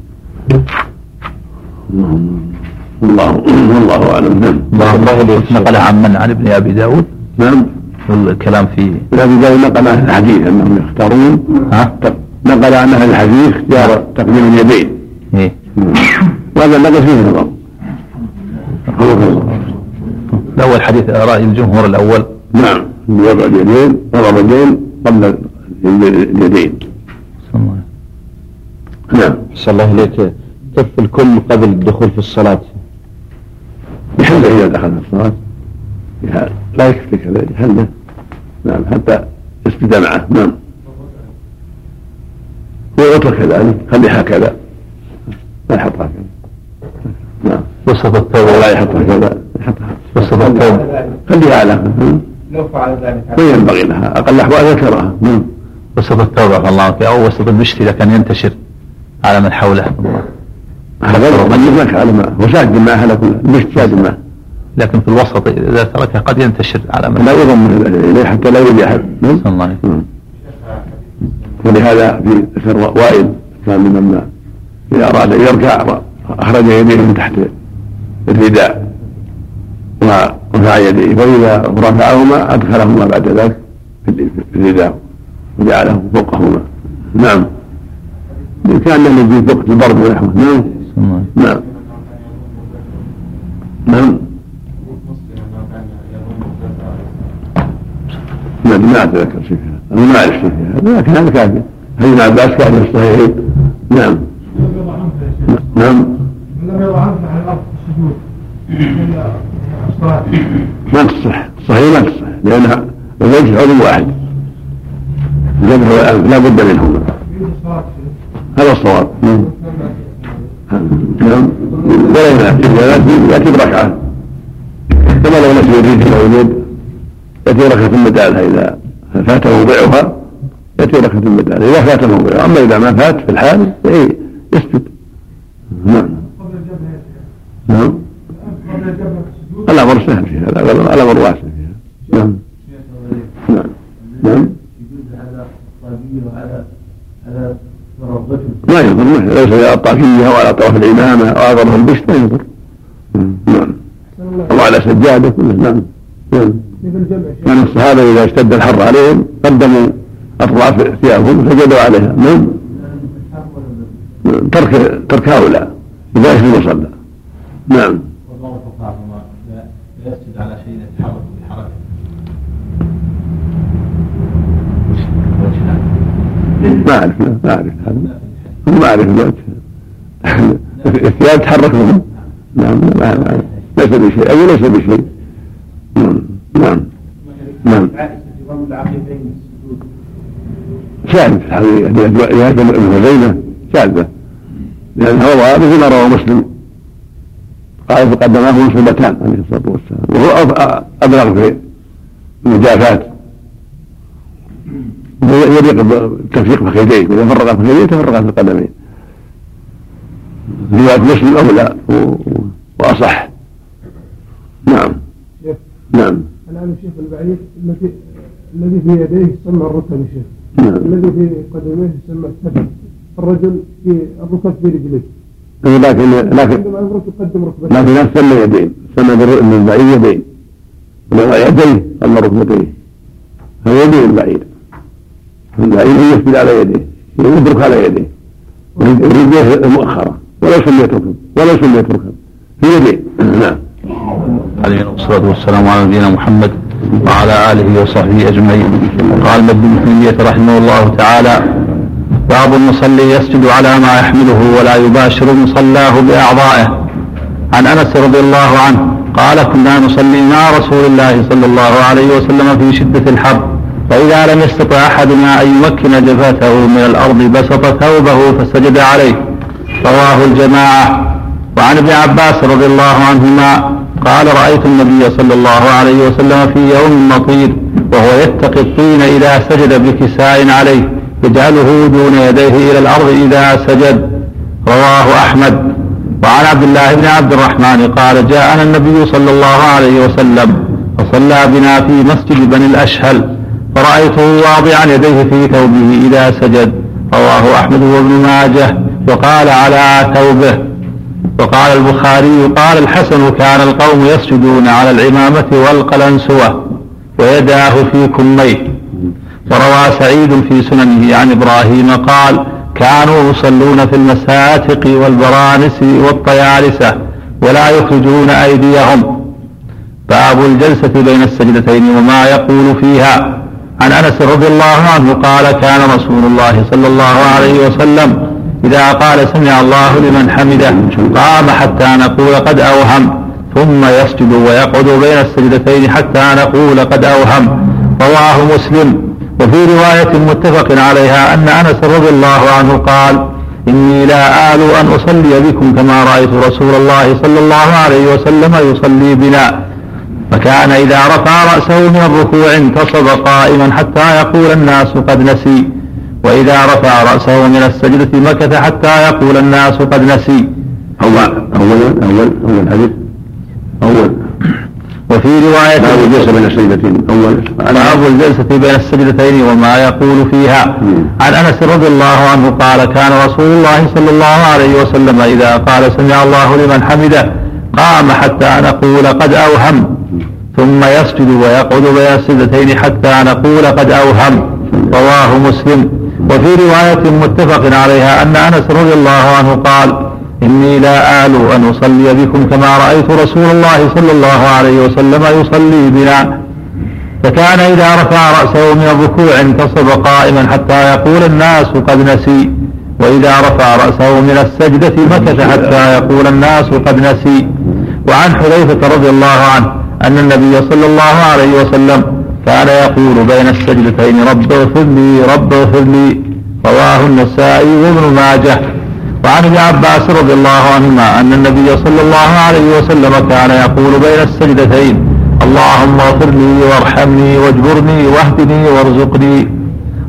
الله والله أعلم. نعم. الله نقل عن من؟ عن ابن أبي داود. نعم. الكلام في ابن أبي داود نقل عن الحديث أنهم يختارون. ها؟ نقل عن أهل الحديث اختيار تقديم اليدين. إيه. وهذا النقل فيه نظر. الأول حديث رأي الجمهور الأول. نعم وضع اليدين وضع اليدين قبل اليدين. نعم. صلى الله إليك كف الكل قبل الدخول في الصلاة. بحمد إذا دخل في الصلاة. لا يكفي كذا يحله نعم حتى يسجد معه. نعم. ويترك كذلك خليه هكذا لا يحطها كذا نعم. وسط التوبة لا يحطها كذا يحطها وسط التوبة خليها على لو فعل ذلك. ما ينبغي لها؟ أقل الاحوال ذكرها. نعم وسط التوبة الله فيه أو وسط المشت إذا كان ينتشر على من حوله. هذا من يملك على ما هو ساجد معه على كل مش ساجد معه لكن في الوسط إذا تركه قد ينتشر على من لا يضم إليه حتى لا يؤذي احد صلى الله عليه وسلم. نعم. ولهذا في ذكر وائل كان ممن إذا أراد أن يركع أخرج يديه من تحت الرداء ورفع يديه فاذا رفعهما أدخلهما بعد ذلك في الرداء وجعله فوقهما. نعم. كان في وقت البرد ونحوه نعم. وسلم. نعم. نعم ما ما اتذكر شيء. في هذا أنا ما أعرف شيء. في هذا لكن هذا كافي. حديث عباس كان في الصحيحين. نعم. نعم. لم يضع عنك على الأرض. ما تصح. صحيح ما تصح. لانها الوجه عضو واحد. والانف لا بد منهما هذا الصواب. نعم. ولا ينافي ولا يأتي بركعة. كما لو نسي يريد الوجود يأتي ركعه بدالها إذا فات موضعها يأتي ركعه بدالها إذا فات موضعها. أما إذا ما فات في الحال إيه يسجد. نعم قبل الجبهه يا شيخ نعم الامر سهل في هذا الامر واسع فيها نعم نعم نعم ما يضر ما. ليس على الطاقية وعلى طرف العمامة أو على طرف البشت ما يضر نعم أو على سجادة كله نعم نعم كان الصحابة إذا اشتد الحر عليهم قدموا أطراف ثيابهم فسجدوا عليها نعم نعم. ترك ترك هؤلاء لذلك في المصلى نعم. والله فقهاهما لا يسجد على شيء يتحرك بحركة. ما أعرف لا، ما أعرف. هذا ما الوقت الثياب تحركهم نعم ما ما- ليس بشيء. أو ليس بشيء. نعم نعم نعم. شاذ في الحقيقة لهذا ابن خزيمة شاذة لأن روى مثل ما روى مسلم. قال فقدماه مصيبتان عليه الصلاة والسلام. وهو أبلغ في المجافات يليق بالتفريق فخذيه إذا فرق الفخذين تفرق في القدمين رواية مسلم أولى و- و- وأصح. نعم. نعم. الآن الشيخ البعيد الذي الذي في يديه يسمى الركب يا شيخ. نعم. الذي في قدميه يسمى السبب. الرجل في الركب في رجليه. لكن لكن يقدم ركبته لكن لا تسمى يدين تسمى بالر- بالبعيد يدين ولما يديه اما ركبتيه هو يدين البعيد البعيد يسجد على يديه يدرك على يديه. ورجليه مؤخرة. ولا سميت ركب ولا سميت ركب في يدين نعم. عليه الصلاة والسلام على نبينا محمد وعلى آله وصحبه أجمعين. قال ابن تيمية رحمه الله تعالى باب المصلي يسجد على ما يحمله ولا يباشر مصلاه بأعضائه. عن أنس رضي الله عنه قال كنا نصلي مع رسول الله صلى الله عليه وسلم في شدة الحر فإذا لم يستطع أحدنا أن يمكن جبهته من الأرض بسط ثوبه فسجد عليه. رواه الجماعة. وعن ابن عباس رضي الله عنهما قال رأيت النبي صلى الله عليه وسلم في يوم مطير وهو يتقي الطين إذا سجد بكساء عليه. يجعله دون يديه إلى الأرض إذا سجد. رواه أحمد. وعن عبد الله بن عبد الرحمن قال جاءنا النبي صلى الله عليه وسلم فصلى بنا في مسجد بني الأشهل فرأيته واضعا يديه في ثوبه إذا سجد. رواه أحمد وابن ماجه. وقال على ثوبه. وقال البخاري قال الحسن كان القوم يسجدون على العمامة والقلنسوة ويداه في كميه. وروى سعيد في سننه عن إبراهيم قال كانوا يصلون في المساتق والبرانس والطيالسة ولا يخرجون أيديهم. باب الجلسة بين السجدتين وما يقول فيها. عن أنس رضي الله عنه قال كان رسول الله صلى الله عليه وسلم إذا قال سمع الله لمن حمده قام حتى نقول قد أوهم. ثم يسجد ويقعد بين السجدتين حتى نقول قد أوهم. رواه مسلم. وفي رواية متفق عليها أن أنس رضي الله عنه قال إني لا آل أن أصلي بكم كما رأيت رسول الله صلى الله عليه وسلم يصلي بنا. فكان إذا رفع رأسه من الركوع انتصب قائما حتى يقول الناس قد نسي. وإذا رفع رأسه من السجدة مكث حتى يقول الناس قد نسي. أول أول أول أول حديث. أول وفي رواية باب الجلسة بين السجدتين أول. باب الجلسة بين السجدتين وما يقول فيها. عن أنس رضي الله عنه قال كان رسول الله صلى الله عليه وسلم إذا قال سمع الله لمن حمده قام حتى نقول قد أوهم ثم يسجد ويقعد بين السجدتين حتى نقول قد أوهم رواه مسلم. وفي رواية متفق عليها أن أنس رضي الله عنه قال إني لا آل أن أصلي بكم كما رأيت رسول الله صلى الله عليه وسلم يصلي بنا. فكان إذا رفع رأسه من الركوع انتصب قائما حتى يقول الناس قد نسي. وإذا رفع رأسه من السجدة مكث حتى يقول الناس قد نسي. وعن حذيفة رضي الله عنه أن النبي صلى الله عليه وسلم كان يقول بين السجدتين رب اغفر لي رب اغفر لي. رواه النسائي وابن ماجه. وعن ابن عباس رضي الله عنهما أن النبي صلى الله عليه وسلم كان يقول بين السجدتين اللهم اغفر لي وارحمني واجبرني واهدني وارزقني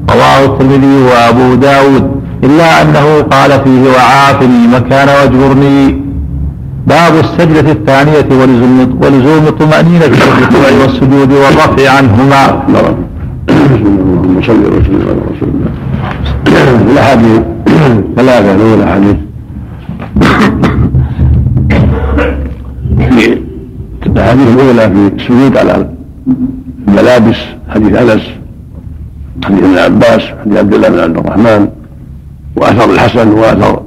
رواه الترمذي وأبو داود إلا أنه قال فيه وعافني مكان واجبرني باب السجدة الثانية ولزوم ولزوم الطمأنينة في الركوع والسجود والرفع عنهما. اللهم صل وسلم على رسول الله. الأحاديث ثلاثة الأولى حديث في الأحاديث الأولى في السجود على الملابس حديث أنس حديث ابن عباس حديث عبد الله بن عبد الرحمن وأثر الحسن وأثر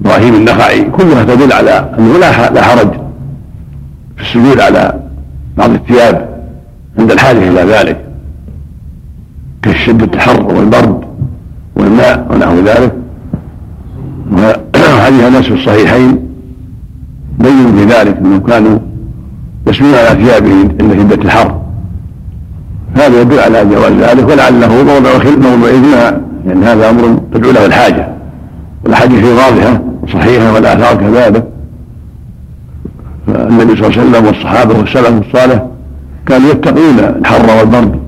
إبراهيم النخعي كلها تدل على أنه لا لا حرج في السجود على بعض الثياب عند الحاجة إلى ذلك كشدة الحر والبرد والماء ونحو ذلك. وحديث انس في الصحيحين بين في ذلك انهم كانوا يسمون على ثيابهم عند شده الحر هذا يدل على جواز ذلك ولعله موضع موضع إجماع لأن هذا أمر تدعو له الحاجة. والأحاديث واضحة وصحيحة والآثار كذلك. فالنبي صلى الله عليه وسلم والصحابة والسلف الصالح كانوا يتقون الحر والبرد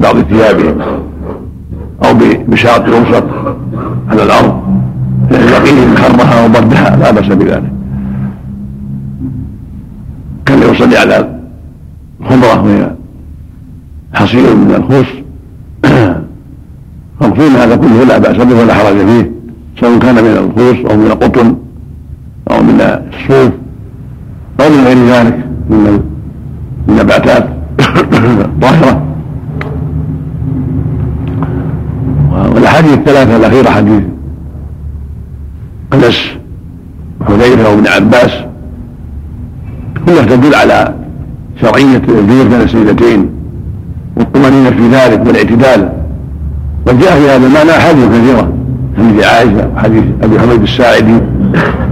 بعض ثيابهم أو بشاط يبسط على الأرض. يقيهم حرها وبردها لا بأس بذلك. كان يصلي على خضره وهي حصير من الخوص مغفور هذا كله لا بأس به ولا حرج فيه سواء كان من الخوص أو من القطن أو من الصوف أو من غير ذلك من النباتات الطاهرة. والأحاديث الثلاثة الأخيرة حديث انس وحذيفه وابن عباس كلها تدل على شرعية الذكر بين السيدتين والطمأنينة في ذلك والاعتدال. وجاء في هذا المعنى أحاديث كثيرة حديث عائشة وحديث أبي حميد الساعدي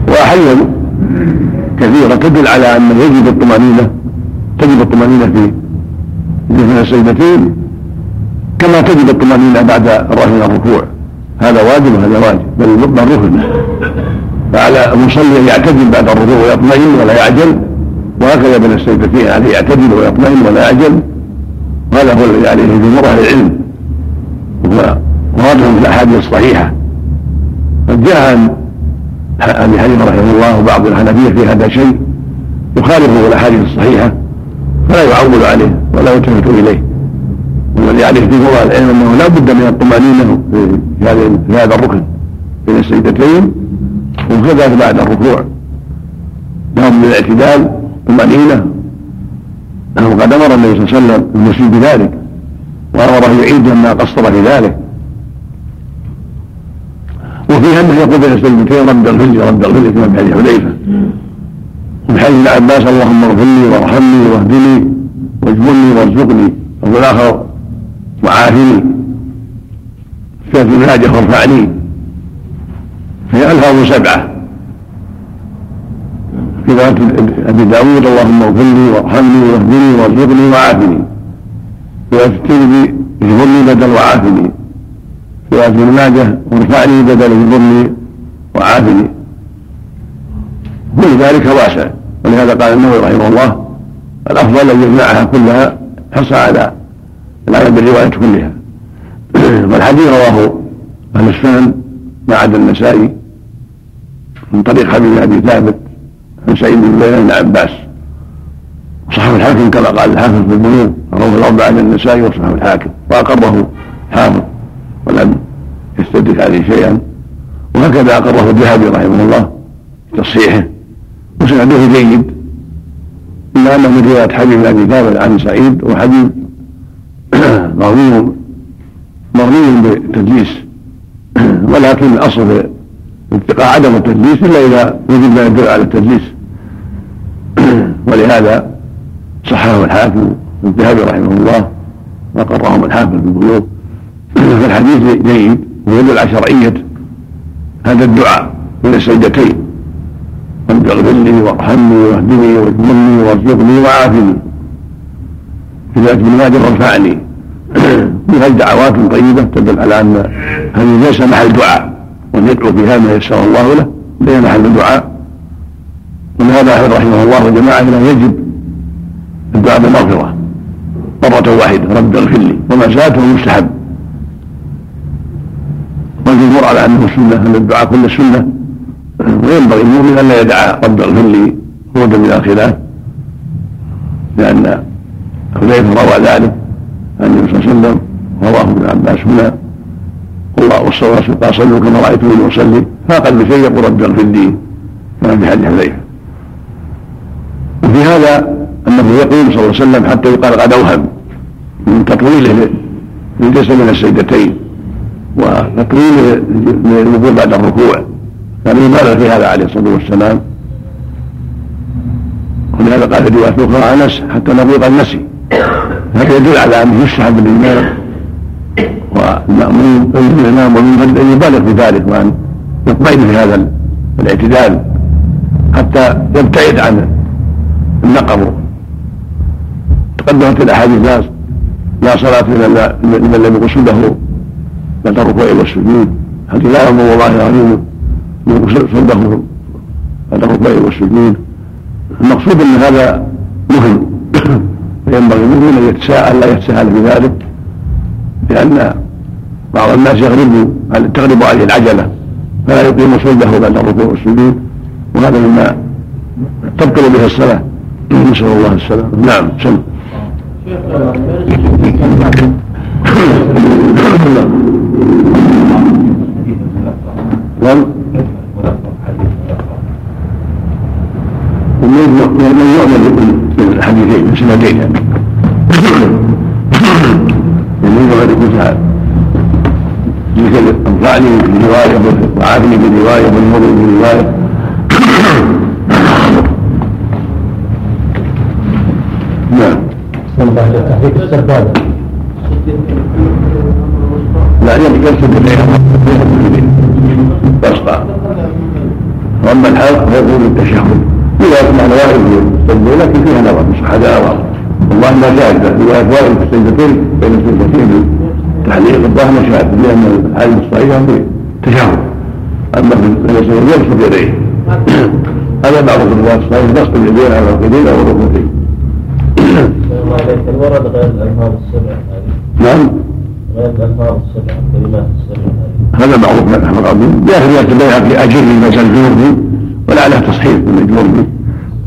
وأحاديث كثيرة تدل على أن يجب الطمأنينة تجب الطمأنينة في بين السيدتين كما تجب الطمأنينة بعد الرفع الركوع. هذا واجب وهذا واجب بل بل ركن فعلى المصلي أن يعتدل بعد الركوع ويطمئن ولا يعجل وهكذا بين السيدتين عليه يعتدل ويطمئن ولا يعجل. وهذا هو الذي عليه جمهور أهل العلم. وهو مرادهم في الأحاديث الصحيحة. قد جاء عن أبي حنيفه رحمه الله وبعض الحنفية في هذا شيء يخالفه الأحاديث الصحيحة فلا يعول عليه ولا يلتفت إليه. والذي عليه جمهور العلم أنه لا بد من الطمانينه في هذا الركن بين السيدتين وكذلك بعد الركوع. لهم من الاعتدال طمانينه انه قد أمر النبي صلى الله عليه وسلم المسيء بذلك وأمره يعيد لما قصر في ذلك. وفيها انه يقول بين السيدتين رب اغفر لي رب اغفر لي كما في حديث حذيفه وفي حديث ابن عباس اللهم اغفر لي وارحمني واهدني واجبرني وارزقني. وفي الآخر وعافني. في المناجة وارفعني فهي ألفاظ سبعة. في رواية أبي داود اللهم اغفر لي وارحمني واهدني وارزقني وعافني. في رواية الترمذي اجبرني بدل وعافني. في رواية ابن ماجه وارفعني بدل اجبرني وعافني. كل ذلك واسع. ولهذا قال النووي رحمه الله الأفضل أن يجمعها كلها حصى على العمل بالرواية كلها. والحديث رواه أهل السنن ما عدا النسائي من طريق حبيب أبي ثابت عن سعيد بن بن عباس. وصحح الحاكم كما قال الحافظ في البنوك رواه الاربعه عن النسائي وصحح الحاكم. وأقره حافظ ولم يستدرك عليه شيئا. وهكذا أقره الذهبي رحمه الله تصحيحه. وسنده جيد. إلا أنه من رواية حبيب أبي ثابت عن سعيد. وحبيب مروي مروي بالتدليس ولكن الأصل في عدم التدليس إلا إذا وجد ما يدل على التدليس. ولهذا صححه الحاكم الذهبي رحمه الله وقرهم الحافظ في البيوت. فالحديث جيد ويدل على شرعية هذا الدعاء من السجدتين. رب اغفر لي وارحمني واهدني واجبرني وارزقني وعافني. في ذلك ابن ماجه وارفعني فيها دعوات طيبه تدل على أن هذه ليس محل دعاء وأن يدعو فيها ما يسر الله له ليس محل دعاء. ولهذا احمد رحمه الله وجماعه لا يجب الدعاء بالمغفرة مرة واحدة رب اغفر لي. وما زاد مستحب. والجمهور على أنه سنة أن الدعاء كل سنة. وينبغي المؤمن أن لا يدعى رب اغفر لي خروجا من الخلاف لأن حذيفة روى ذلك. عن النبي صلى الله عليه وسلم رواه ابن عباس هنا. والله والصلاة قال صلوا كما رأيتموني أصلي. فاقل شيء يقول رب اغفر لي. كما في حديث حذيفه وفي هذا أنه يقول صلى الله عليه وسلم حتى يقال قد اوهم من تطويله للجسد من السجدتين وتطويله للوضوء بعد الركوع. كان يبالغ في هذا عليه الصلاة والسلام. ولهذا قال في رواية أخرى أنس حتى نقول قد نسي. هذا يدل على انه يستحب للامام والمامون الامام والمنفرد ان يبالغ في ذلك وأن يطمئن في هذا الاعتدال حتى يبتعد عن النقر تقدمت الأحاديث لا لا صلاة لمن لم يقصد له بعد الركوع والسجود حديث لا يامر الله العظيم يقصد صلبه. بعد الركوع والسجود المقصود أن هذا مهم. فينبغي المؤمن ان يتساءل لا يتساهل في ذلك لأن بعض الناس يغلب تغلب عليه العجلة فلا يقيم صلبه بعد الركوع والسجود وهذا مما تبطل به الصلاة. نسأل الله السلامة. نعم سم. نعم. من يؤمن بالحديثين بسندين يعني من يؤمن بكتاب مثل انفعني بروايه وعافني بروايه والمر بروايه نعم تحريك السبابه لا يرسل اليها بسطا واما الحلق فيكون التشهد. إذا يسمع نوائب يصلي لكن فيها نظر مش هذا نظر والله ما شاهد رواية وائل في السجدتين بين السجدتين تحليق الظاهر شاهد لأن الحال الصحيحة في تشهد أما في السجدتين يبسط يديه هذا بعض الروايات الصحيحة بسط اليدين على الركبتين أو الركبتين نعم. غير الألفاظ السبع الكلمات السبع هذا معروف من احمد العظيم يا أخي روايه في اجر المجلور ولعله تصحيح المجبور به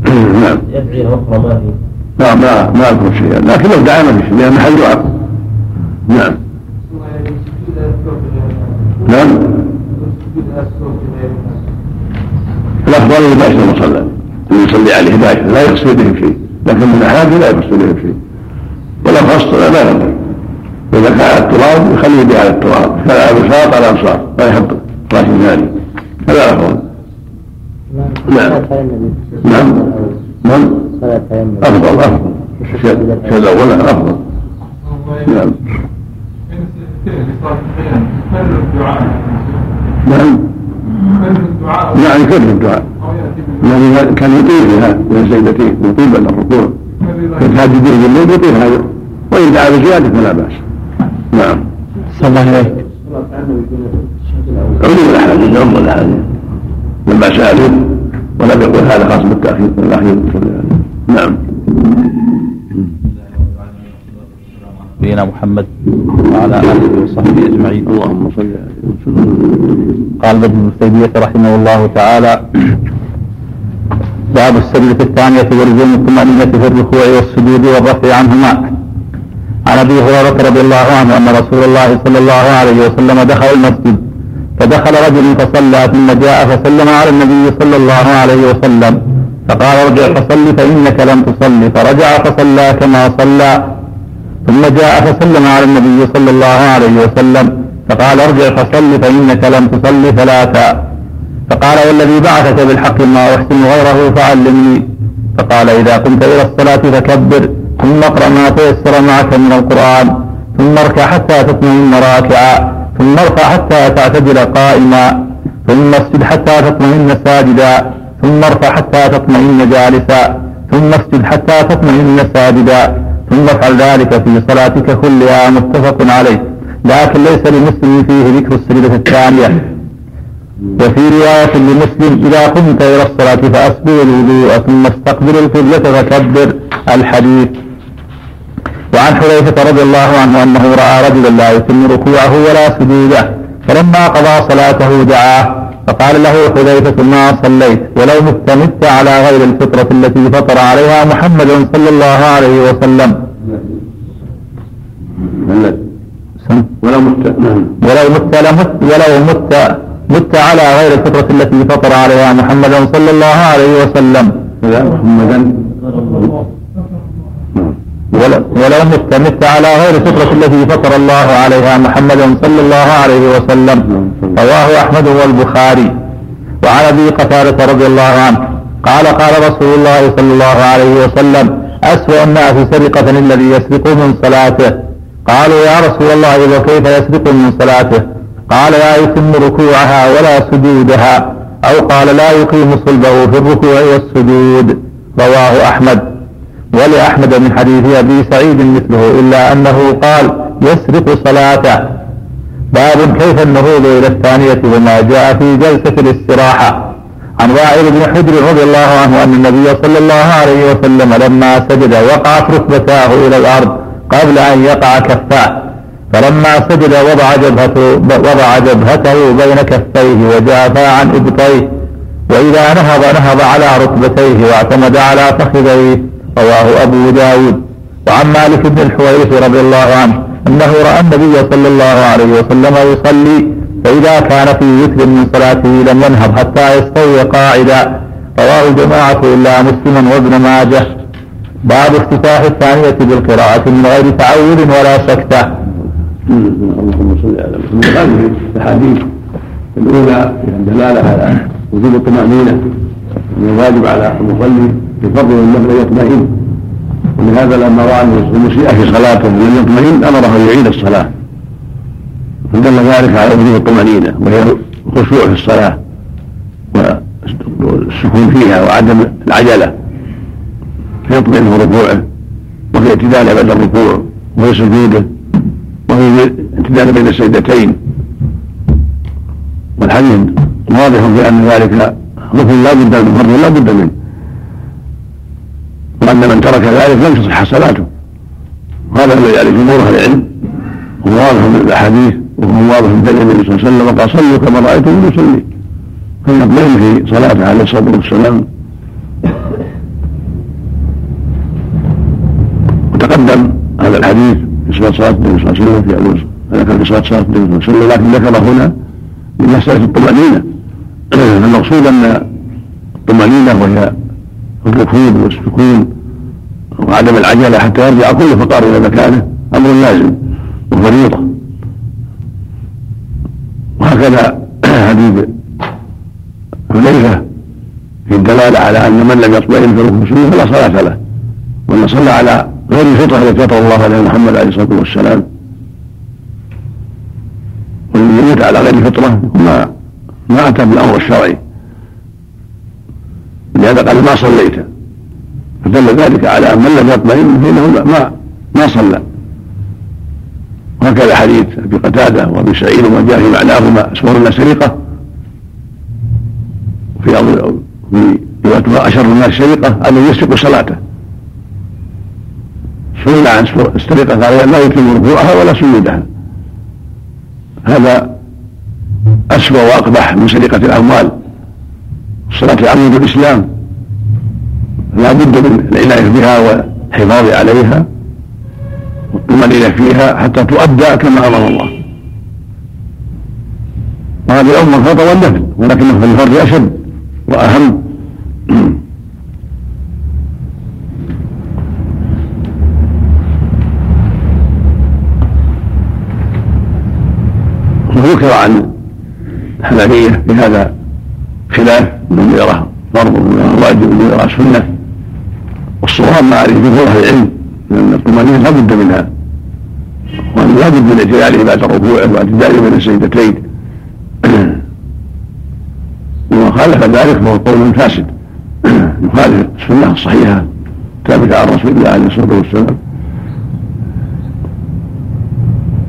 نعم. يدعي أخرى ما هي لا ما ما أذكر شيئا. لكن لو دعا ما في شيء لأن محل دعاء نعم. نعم. الافضل يباشر المصلى يصلي عليه باشر لا يقصد به شيء. لكن من أحاديث لا يقصد به شيء. ولا خاص لا ينبغي واذا كان على التراب يخليه به على التراب. كان على البساط على الأبصار لا يحط رأس ثاني هذا افضل نعم. نعم. نعم. أفضل أفضل. الشيء الأول أفضل. نعم. نعم. يعني كثر الدعاء؟ الذي كان يطيل بها من السجدتين يطيل بعد الركوع. كالتهجد بالليل يطيل هذا وإن دعا بزيادة فلا بأس. نعم. صلى الله عليك عموم الأحاديث عموم الأحاديث لما سألوا ولم يقل هذا خاص بالتأخير الأخير نعم. نبينا محمد وعلى آله وصحبه أجمعين. اللهم صل على قال ابن تيمية رحمه الله تعالى باب السجدة الثانية ولزوم الطمأنينة في الركوع والسجود والرفع عنهما. عن أبي هريرة رضي الله عنه أن رسول الله صلى الله عليه وسلم دخل المسجد فدخل رجل فصلى ثم جاء فسلم على النبي صلى الله عليه وسلم. فقال ارجع فصل فإنك لم تصل فرجع فصلى كما صلى. ثم جاء فسلم على النبي صلى الله عليه وسلم. فقال ارجع فصل فإنك لم تصل ثلاثا. فقال والذي بعثك بالحق ما أحسن غيره فعلمني. فقال إذا قمت إلى الصلاة فكبر ثم اقرأ ما تيسر معك من القرآن ثم اركع حتى تطمئن راكعا. ثم ارفع حتى تعتدل قائما ثم اسجد حتى تطمئن ساجدا ثم ارفع حتى تطمئن جالسا ثم اسجد حتى تطمئن ساجدا ثم افعل ذلك في صلاتك كلها متفق عليه. لكن ليس لمسلم فيه ذكر السجدة الثانية. وفي رواية لمسلم إذا قمت إلى الصلاة فأسبغ الوضوء ثم استقبل القبلة فكبر الحديث. وعن حذيفة رضي الله عنه أنه رأى رجلا لا يتم ركوعه ولا سجوده فلما قضى صلاته دعاه فقال له حذيفة ما صليت؟ ولو مت مت على غير الفطرة التي فطر عليها محمد صلى الله عليه وسلم. ولو مت ولو مت ولو مت مت على غير الفطرة التي فطر عليها محمد صلى الله عليه وسلم. محمدا. ولو ولو مت مت على غير الفطرة التي فطر الله عليها محمدا صلى الله عليه وسلم. رواه أحمد والبخاري. وعن أبي قتادة رضي الله عنه قال قال رسول الله صلى الله عليه وسلم أسوأ الناس سرقة الذي يسرق من صلاته. قالوا يا رسول الله وكيف يسرق من صلاته؟ قال لا يتم ركوعها ولا سجودها. أو قال لا يقيم صلبه في الركوع والسجود. رواه أحمد. ولأحمد من حديث أبي سعيد مثله إلا أنه قال يسرق صلاته. باب كيف النهوض إلى الثانية وما جاء في جلسة الاستراحة. عن وائل بن حجر رضي الله عنه أن النبي صلى الله عليه وسلم لما سجد وقعت ركبتاه إلى الأرض قبل أن يقع كفاه. فلما سجد وضع جبهته وضع جبهته بين كفيه وجافى عن إبطيه. وإذا نهض نهض على ركبتيه واعتمد على فخذيه. رواه أبو داود. وعن مالك بن الحويرث رضي الله عنه أنه رأى النبي صلى الله عليه وسلم يصلي فإذا كان في وتر من صلاته لم ينهض حتى يستوي قاعدا. رواه الجماعة إلا مسلما وابن ماجه. باب افتتاح الثانية بالقراءة من غير تعود ولا سكتة. اللهم صل على محمد. هذه الأحاديث الأولى فيها الدلاله على وجوب الطمأنينة ان الواجب على المصلي فرض والنفل أن يطمئن. ولهذا لما رأى المسيء في صلاته لم يطمئن أمره أن يعيد الصلاة. فدل ذلك على وجوب الطمأنينة وهي الخشوع في الصلاة والسكون فيها وعدم العجلة. فيطمئن في ركوعه وفي اعتداله بعد الركوع وفي سجوده وفي الاعتدال بين السجدتين. والحديث واضح في أن ذلك ركن لا بد من فرض لا بد منه. وان من ترك ذلك لم تصح صلاته هذا الذي عليه جمهور أهل العلم وهو واضح من الأحاديث وهو واضح من النبي صلى الله عليه وسلم وقال صلوا كما رأيتم يصلي. فيطمئن في صلاته عليه الصلاة والسلام وتقدم هذا الحديث في صفة صلاة النبي صلى الله عليه وسلم في ذكر في صلاة صلاة النبي صلى الله عليه وسلم لكن ذكر هنا من مسألة الطمأنينة. المقصود أن الطمأنينة وهي الركود والسكون وعدم العجلة حتى يرجع كل فقار إلى مكانه. أمر لازم وفريضة. وهكذا حديث حذيفة في الدلالة على أن من لم يطمئن في ركن السجود فلا صلاة له. وأن صلى على غير الفطرة التي فطر الله عليها محمد عليه الصلاة والسلام. والذي يموت على غير الفطرة ما ما أتى بالأمر الشرعي. لهذا قال ما صليت. فدل ذلك على أن من لم يطمئن فإنه ما ما صلى. وهكذا حديث أبي قتادة وأبي سعيد وما جاء في معناهما اسوار سرقة. في في رواية أشر الناس سرقة ان يسرق صلاته. سئل عن السرقه قال لا يتم ركوعها ولا سجودها. هذا أسوأ وأقبح من سرقة الأموال. الصلاة عمود الإسلام. لا بد من العناية بها والحفاظ عليها والطمأنينة فيها حتى تؤدى كما أمر الله. وهذه الأمة الفرض والنفل ولكنه في الفرض أشد وأهم. وذكر عن الحنفية في هذا خلاف من يراه فرض ومن يراه واجب ومن يراه سنة. والصواب جمهور أهل العلم. لأن الطمأنينة لا بد منها. وأن لا بد من اعتداله بعد الركوع واعتداله بين السجدتين. ومن خالف ذلك فهو قول فاسد. يخالف السنة الصحيحة. ثابتة عن رسول الله عليه الصلاة والسلام.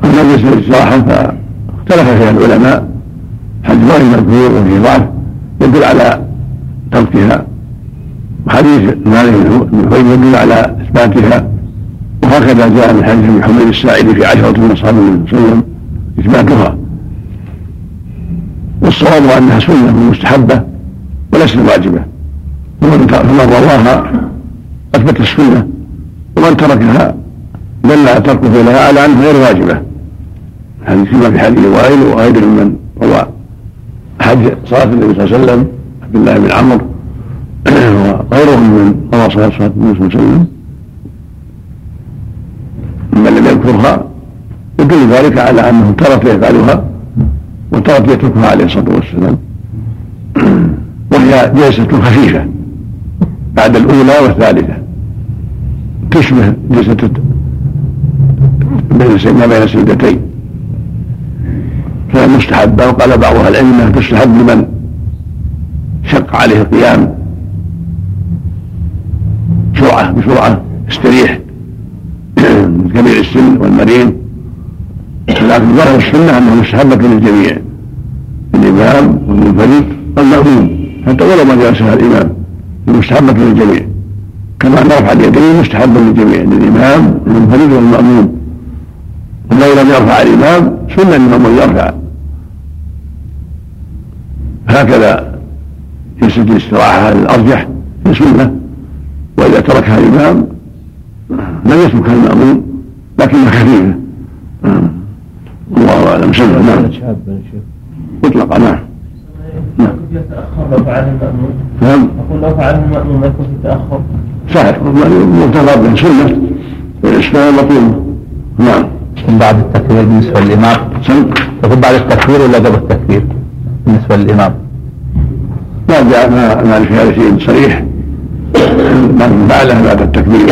أما بالنسبة للصراحة فاختلف فيها العلماء. حج غير مذكور وفيه ضعف. يدل على تركها. وحديث مالك بن يدل على إثباتها. وهكذا جاء من حديث ابن حميد الساعدي في عشرة من أصحاب النبي صلى الله عليه وسلم إثباتها. والصواب أنها سنة مستحبة وليست واجبة. فمن رواها أثبت السنة ومن تركها دل تركه لها على انها غير واجبة. هذه كما في حديث وائل وغير من روى حج صلاة النبي صلى الله عليه وسلم عبد الله بن عمرو وغيرهم من روى النبي صلى الله عليه وسلم ممن لم يذكرها يدل ذلك على أنه ترك يفعلها وترك يتركها عليه الصلاة والسلام. وهي جلسة خفيفة بعد الأولى والثالثة. تشبه جلسة ما بين السجدتين فهي مستحبة وقال بعض أهل العلم أنها تستحب لمن شق عليه القيام بسرعة بسرعة يستريح من كبير السن والمريض. لكن ظاهر السنة أنها مستحبة للجميع. الإمام والمنفرد. والمأموم حتى ولو ما جلسها الإمام مستحبة للجميع. كما أن رفع اليدين مستحب للجميع للإمام والمنفرد والمأموم. ولو لم يرفع الإمام سنة للمأموم يرفع. هكذا جلسة الاستراحة الأرجح في سنة. تركها الإمام لم يتركها المأمون لكنها خفيفة. الله أعلم. سنة نعم. مطلقة نعم. نعم يتأخر لو فعل المأمون. نعم. أقول لو فعل المأمون ما يكون في تأخر. صحيح. مرتضى به سنة. والإسلام مطلوب. نعم. بعد التكبير بالنسبة للإمام. يكون بعد التكبير ولا قبل التكبير؟ بالنسبة للإمام. ما جاء ما ما في هذا شيء صريح. من فعله بعد التكبير.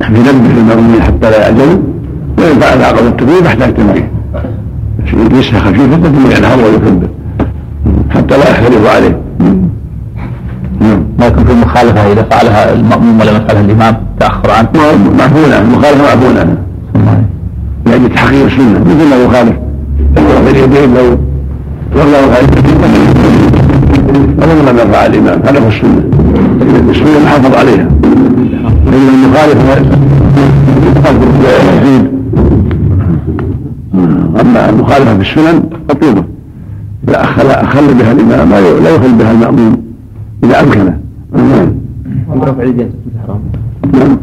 ينبه المأمومين حتى لا يعجلوا وإن فعل قبل التكبير يحتاج تنبيه ليسها خفيفة ثم ينهض ويكبر. حتى لا يختلف عليه. ما يكون في مخالفة إذا فعلها المأموم ولم يفعلها الإمام تأخر عنه؟ معفون عنه المخالفة معفون عنها لأجل تحقيق السنة مثل ما يخالف. اليدين لو والله خالف. ولو لم يرفع الإمام هذا هو السنة. السنة محافظ عليها. فإن المخالف يزيد أما المخالفة في السنن مطلوبة إذا أخل أخل بها الإمام لا يخل بها المأموم إذا أمكنه نعم رفع اليدين حرام نعم.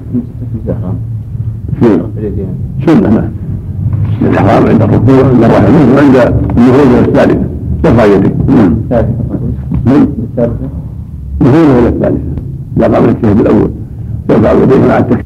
حرام سنة نعم. الإحرام عند الركوع عند الرفع وعند النهوض إلى الثالثة يرفع يديه. نعم نعم النهوض إلى الثالثة. لا قبل التشهد الأول يرفع يديه مع التكبير